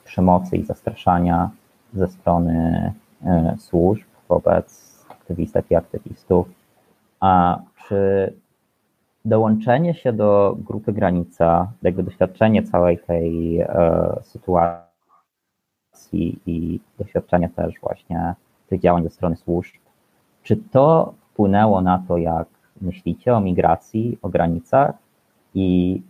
przemocy i zastraszania ze strony e, służb wobec aktywistek i aktywistów. A czy dołączenie się do grupy Granica, jakby doświadczenie całej tej e, sytuacji, i, doświadczenia też właśnie tych działań ze strony służb. Czy to wpłynęło na to, jak myślicie o migracji, o granicach i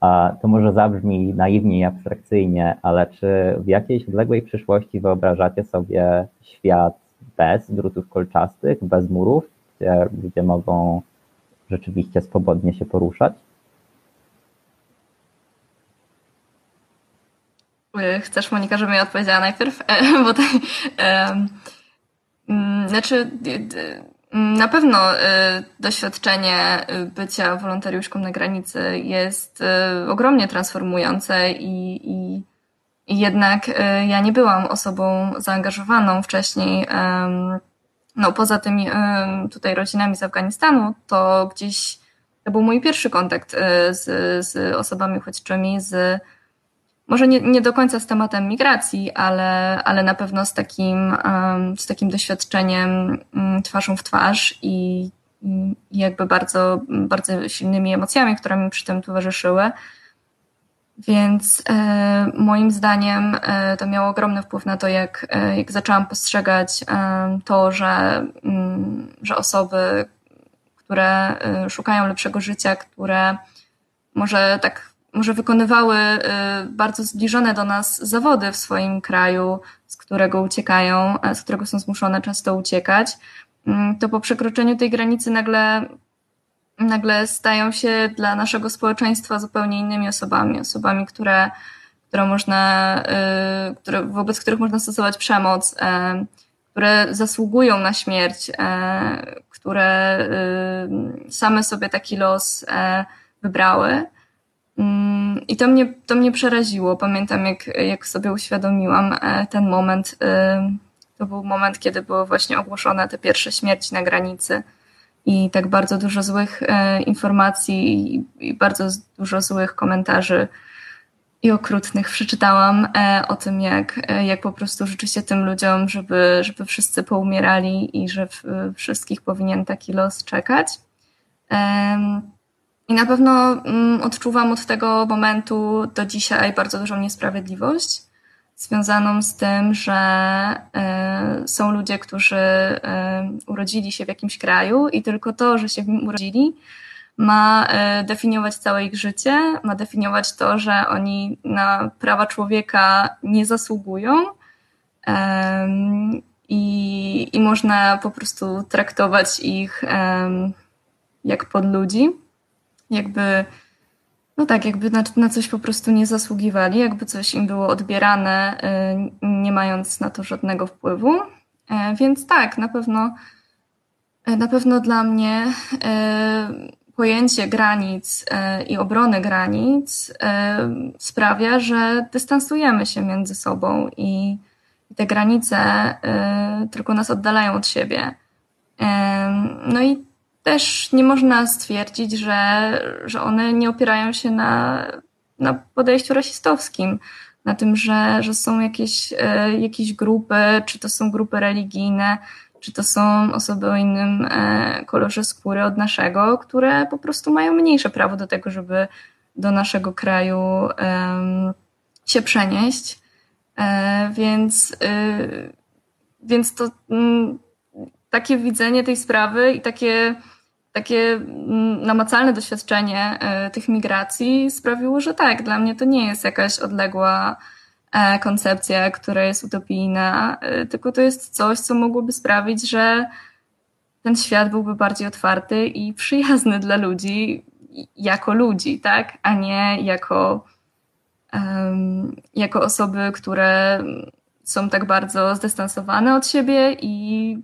a to może zabrzmi naiwnie i abstrakcyjnie, ale czy w jakiejś odległej przyszłości wyobrażacie sobie świat bez drutów kolczastych, bez murów, gdzie ludzie mogą rzeczywiście swobodnie się poruszać? Chcesz, Monika, żebym ja odpowiedziała najpierw? E, bo mm, znaczy, na pewno y, doświadczenie bycia wolontariuszką na granicy jest ogromnie transformujące i, i, i jednak ja nie byłam osobą zaangażowaną wcześniej no poza tymi tutaj rodzinami z Afganistanu, to gdzieś to był mój pierwszy kontakt z, z osobami uchodźczymi, z może nie, nie do końca z tematem migracji, ale, ale na pewno z takim, z takim doświadczeniem mm, twarzą w twarz i, jakby bardzo, bardzo silnymi emocjami, które mi przy tym towarzyszyły. Więc e, moim zdaniem e, to miało ogromny wpływ na to, jak, e, jak zaczęłam postrzegać to, że, mm, że osoby, które e, szukają lepszego życia, które może tak może wykonywały y, bardzo zbliżone do nas zawody w swoim kraju, z którego uciekają, z którego są zmuszone często uciekać, mm, to po przekroczeniu tej granicy nagle, nagle stają się dla naszego społeczeństwa zupełnie innymi osobami, osobami, które, które można, y, które, wobec których można stosować przemoc, e, które zasługują na śmierć, które y, same sobie taki los wybrały. Mm, I to mnie, to mnie przeraziło. Pamiętam, jak, jak sobie uświadomiłam e, ten moment. E, to był moment, kiedy były właśnie ogłoszone te pierwsze śmierci na granicy i tak bardzo dużo złych e, informacji i bardzo dużo złych komentarzy i okrutnych przeczytałam o tym, jak, jak po prostu rzeczywiście tym ludziom, żeby, żeby wszyscy poumierali i że wszystkich powinien taki los czekać. I na pewno mm, odczuwam od tego momentu do dzisiaj bardzo dużą niesprawiedliwość związaną z tym, że y, są ludzie, którzy y, urodzili się w jakimś kraju i tylko to, że się w nim urodzili, ma y, definiować całe ich życie, ma definiować to, że oni na prawa człowieka nie zasługują i, i można po prostu traktować ich jak pod ludzi jakby, no tak, jakby na, na coś po prostu nie zasługiwali, jakby coś im było odbierane, y, nie mając na to żadnego wpływu. E, więc tak, na pewno, e, na pewno dla mnie e, pojęcie granic i obrony granic sprawia, że dystansujemy się między sobą i te granice tylko nas oddalają od siebie. No i też nie można stwierdzić, że, że one nie opierają się na, na podejściu rasistowskim, na tym, że, że są jakieś, e, jakieś grupy, czy to są grupy religijne, czy to są osoby o innym e, kolorze skóry od naszego, które po prostu mają mniejsze prawo do tego, żeby do naszego kraju się przenieść. E, więc, więc to mm, takie widzenie tej sprawy i takie, takie mm, namacalne doświadczenie e, tych migracji sprawiło, że tak, dla mnie to nie jest jakaś odległa e, koncepcja, która jest utopijna, e, tylko to jest coś, co mogłoby sprawić, że ten świat byłby bardziej otwarty i przyjazny dla ludzi jako ludzi, tak, a nie jako, um, jako osoby, które są tak bardzo zdystansowane od siebie i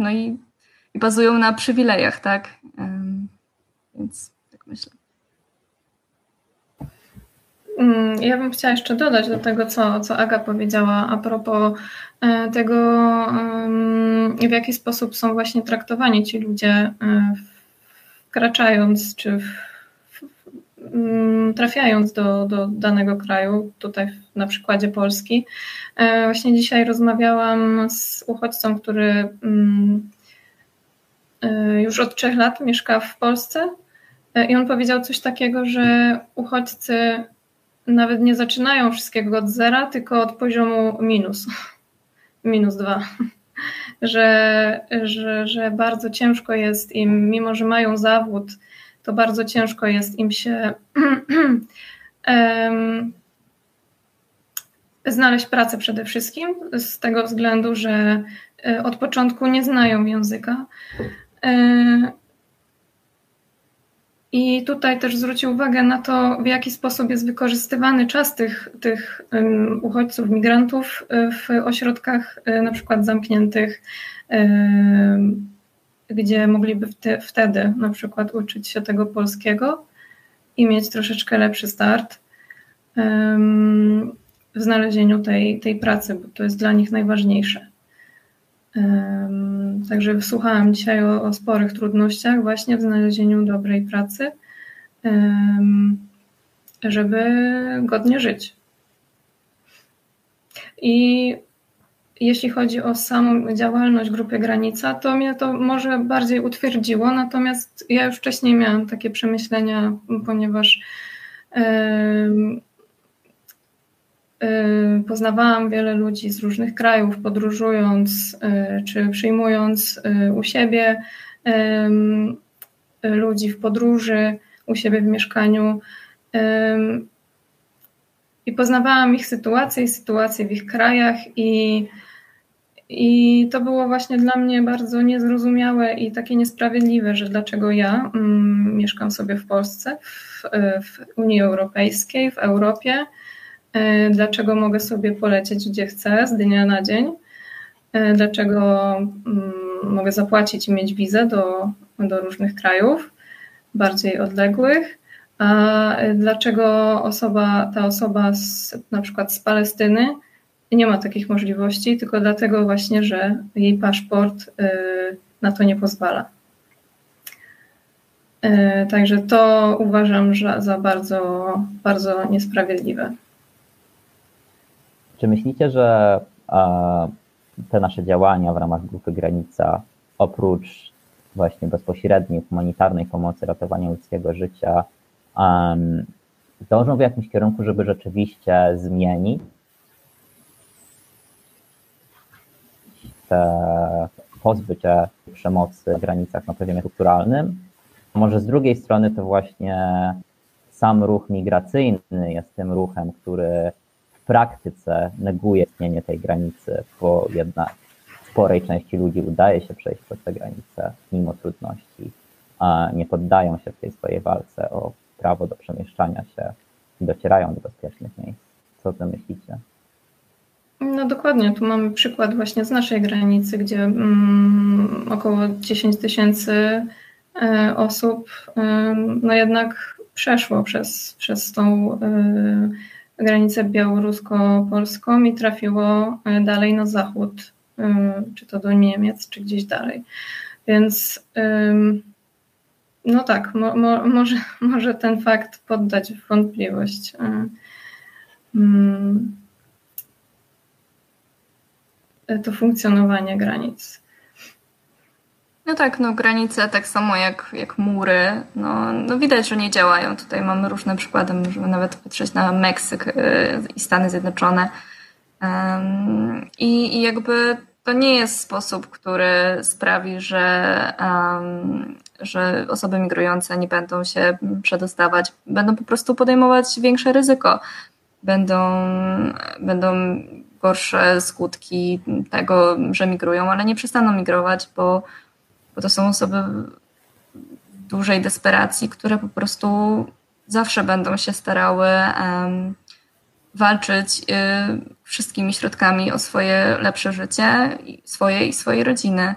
no i, i bazują na przywilejach, tak? Więc tak myślę. Mm, ja bym chciała jeszcze dodać do tego, co, co Aga powiedziała a propos e, tego, w jaki sposób są właśnie traktowani ci ludzie, e, wkraczając czy w, trafiając do, do danego kraju, tutaj na przykładzie Polski. E, właśnie dzisiaj rozmawiałam z uchodźcą, który mm, e, już od trzech lat mieszka w Polsce e, i on powiedział coś takiego, że uchodźcy nawet nie zaczynają wszystkiego od zera, tylko od poziomu minus, minus dwa. Że, że, że bardzo ciężko jest im, mimo że mają zawód, to bardzo ciężko jest im się znaleźć pracę przede wszystkim, z tego względu, że e, od początku nie znają języka. E, I tutaj też zwrócił uwagę na to, w jaki sposób jest wykorzystywany czas tych, tych uchodźców, migrantów e, w ośrodkach na przykład zamkniętych, gdzie mogliby wtedy na przykład uczyć się tego polskiego i mieć troszeczkę lepszy start w znalezieniu tej, tej pracy, bo to jest dla nich najważniejsze. Także wysłuchałam dzisiaj o, o sporych trudnościach właśnie w znalezieniu dobrej pracy, żeby godnie żyć. I jeśli chodzi o samą działalność grupy Granica, to mnie to może bardziej utwierdziło, natomiast ja już wcześniej miałam takie przemyślenia, ponieważ poznawałam wiele ludzi z różnych krajów, podróżując czy przyjmując u siebie ludzi w podróży, u siebie w mieszkaniu. I poznawałam ich sytuację i sytuację w ich krajach, i i to było właśnie dla mnie bardzo niezrozumiałe i takie niesprawiedliwe, że dlaczego ja mm, mieszkam sobie w Polsce, w, w, Unii Europejskiej, w Europie, y, dlaczego mogę sobie polecieć gdzie chcę z dnia na dzień, y, dlaczego mm, mogę zapłacić i mieć wizę do, do różnych krajów bardziej odległych, a dlaczego osoba, ta osoba z, na przykład z Palestyny, nie ma takich możliwości, tylko dlatego właśnie, że jej paszport y, na to nie pozwala. Y, także to uważam za bardzo, bardzo niesprawiedliwe. Czy myślicie, że te nasze działania w ramach grupy Granica, oprócz właśnie bezpośredniej humanitarnej pomocy, ratowania ludzkiego życia, dążą w jakimś kierunku, żeby rzeczywiście zmienić pozbyć się przemocy w granicach na poziomie kulturalnym. Może z drugiej strony to właśnie sam ruch migracyjny jest tym ruchem, który w praktyce neguje istnienie tej granicy, bo jednak sporej części ludzi udaje się przejść przez te granice mimo trudności, a nie poddają się w tej swojej walce o prawo do przemieszczania się i docierają do bezpiecznych miejsc. Co o tym myślicie? No dokładnie, tu mamy przykład właśnie z naszej granicy, gdzie mm, około 10 tysięcy e, osób e, no jednak przeszło przez, przez tą e, granicę białorusko-polską i trafiło dalej na zachód, czy to do Niemiec, czy gdzieś dalej. Więc no tak, mo, mo, może, może ten fakt poddać w wątpliwość. Mm, to funkcjonowanie granic. No tak, no granice tak samo jak, jak mury, no, no widać, że nie działają. Tutaj mamy różne przykłady, możemy nawet patrzeć na Meksyk y, i Stany Zjednoczone. I, i jakby to nie jest sposób, który sprawi, że, um, że osoby migrujące nie będą się przedostawać, będą po prostu podejmować większe ryzyko. Będą, będą gorsze skutki tego, że migrują, ale nie przestaną migrować, bo, bo to są osoby w dużej desperacji, które po prostu zawsze będą się starały um, walczyć y, wszystkimi środkami o swoje lepsze życie, swoje i swojej rodziny.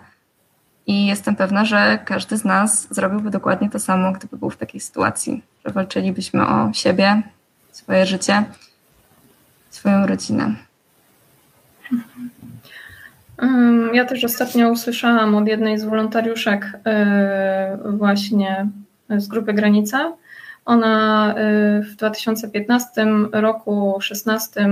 I jestem pewna, że każdy z nas zrobiłby dokładnie to samo, gdyby był w takiej sytuacji, że walczylibyśmy o siebie, swoje życie, swoją rodzinę. Ja też ostatnio usłyszałam od jednej z wolontariuszek e, właśnie z grupy Granica. Ona e, w 2015 roku, 16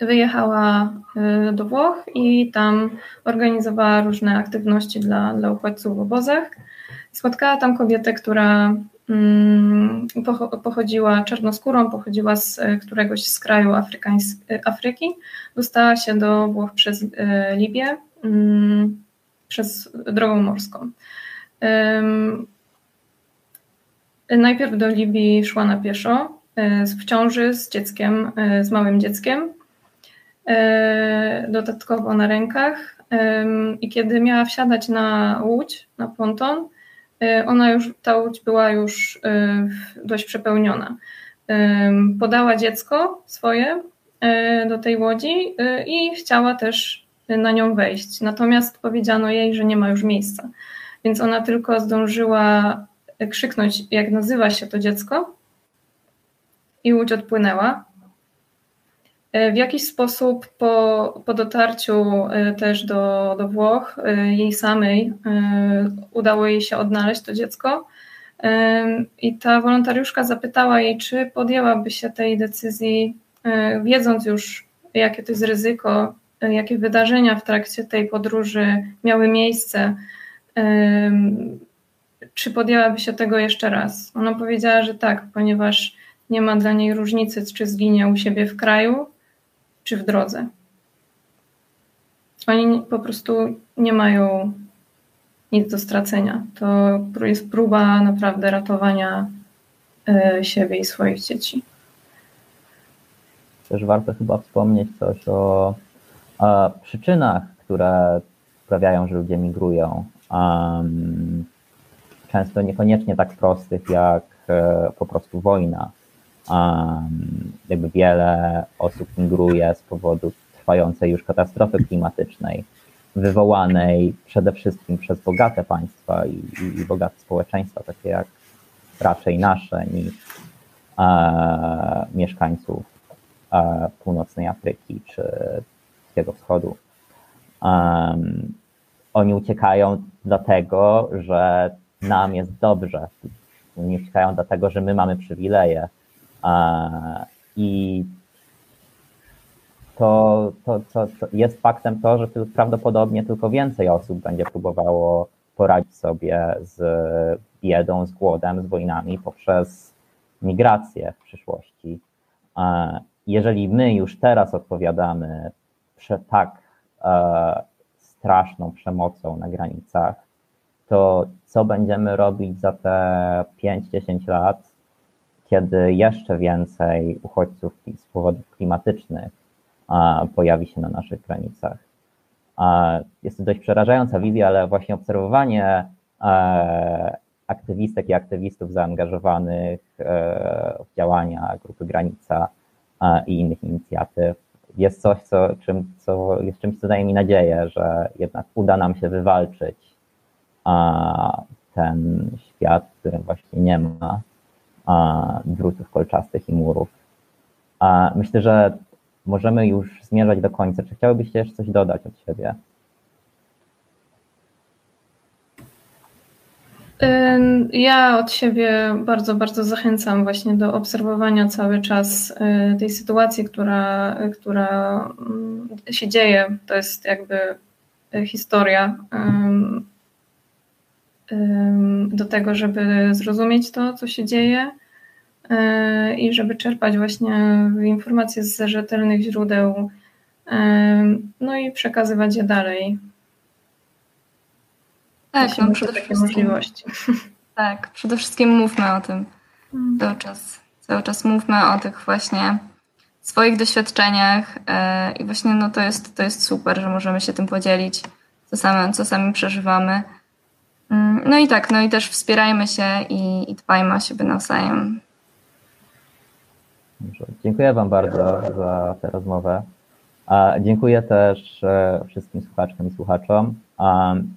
wyjechała e, do Włoch i tam organizowała różne aktywności dla, dla uchodźców w obozach. Spotkała tam kobietę, która Mm, pochodziła czarnoskórą, pochodziła z e, któregoś z kraju e, Afryki, dostała się do Włoch przez e, Libię, mm, przez drogą morską. Najpierw do Libii szła na pieszo, w ciąży z dzieckiem, z małym dzieckiem, dodatkowo na rękach. I kiedy miała wsiadać na łódź, na ponton, ona już, ta łódź była już y, dość przepełniona. Y, podała dziecko swoje do tej łodzi i chciała też na nią wejść. Natomiast powiedziano jej, że nie ma już miejsca. Więc ona tylko zdążyła krzyknąć, jak nazywa się to dziecko, i łódź odpłynęła. W jakiś sposób po, po dotarciu też do, do Włoch, jej samej udało jej się odnaleźć to dziecko. I ta wolontariuszka zapytała jej, czy podjęłaby się tej decyzji, wiedząc już, jakie to jest ryzyko, jakie wydarzenia w trakcie tej podróży miały miejsce, czy podjęłaby się tego jeszcze raz. Ona powiedziała, że tak, ponieważ nie ma dla niej różnicy, czy zginie u siebie w kraju, czy w drodze. Oni po prostu nie mają nic do stracenia. To jest próba naprawdę ratowania e, siebie i swoich dzieci. Też warto chyba wspomnieć coś o, o przyczynach, które sprawiają, że ludzie migrują. Um, często niekoniecznie tak prostych jak e, po prostu wojna. Um, jakby wiele osób migruje z powodu trwającej już katastrofy klimatycznej, wywołanej przede wszystkim przez bogate państwa i, i, i bogate społeczeństwa, takie jak raczej nasze, niż e, mieszkańców e, północnej Afryki czy Bliskiego Wschodu. Um, oni uciekają dlatego, że nam jest dobrze. Oni uciekają dlatego, że my mamy przywileje. I to, to, to, to jest faktem to, że prawdopodobnie tylko więcej osób będzie próbowało poradzić sobie z biedą, z głodem, z wojnami poprzez migrację w przyszłości. Jeżeli my już teraz odpowiadamy tak e, straszną przemocą na granicach, to co będziemy robić za te 5-10 lat, kiedy jeszcze więcej uchodźców z powodów klimatycznych pojawi się na naszych granicach. Jest to dość przerażająca wizja, ale właśnie obserwowanie e, aktywistek i aktywistów zaangażowanych e, w działania Grupy Granica i innych inicjatyw jest coś, co, czym, co jest czymś, co daje mi nadzieję, że jednak uda nam się wywalczyć ten świat, w którym właśnie nie ma drutów kolczastych i murów. Myślę, że możemy już zmierzać do końca. Czy chciałybyście jeszcze coś dodać od siebie? Ja od siebie bardzo, bardzo zachęcam właśnie do obserwowania cały czas y, tej sytuacji, która, która mm, się dzieje. To jest jakby historia do tego, żeby zrozumieć to, co się dzieje y, i żeby czerpać właśnie informacje z rzetelnych źródeł, no i przekazywać je dalej. Tak, no, przede takie możliwości. Tak, przede wszystkim mówmy o tym hmm. cały czas. Cały czas mówmy o tych właśnie swoich doświadczeniach e, i właśnie no to jest, to jest super, że możemy się tym podzielić, co sami, co sami przeżywamy. Mm, no i tak, no i też wspierajmy się i, i dbajmy o siebie nawzajem. Dobrze. Dziękuję Wam bardzo za tę rozmowę. Dziękuję też e, wszystkim słuchaczkom i słuchaczom.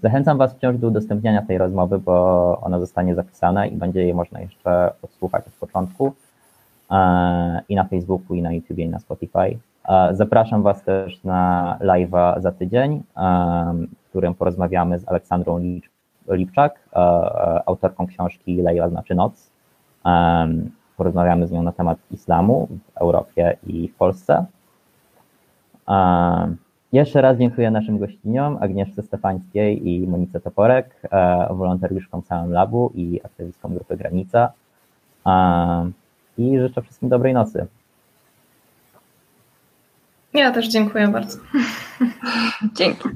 Zachęcam Was wciąż do udostępniania tej rozmowy, bo ona zostanie zapisana i będzie jej można jeszcze odsłuchać od początku e, i na Facebooku, i na YouTube, i na Spotify. E, zapraszam Was też na live'a za tydzień, w którym porozmawiamy z Aleksandrą Lipczak, autorką książki Lejla znaczy noc. Porozmawiamy z nią na temat islamu w Europie i w Polsce. Jeszcze raz dziękuję naszym gościniom, Agnieszce Stefańskiej i Monice Toporek, e, wolontariuszkom całym labu i aktywistkom Grupy Granica. I życzę wszystkim dobrej nocy. Ja też dziękuję bardzo. Dzięki.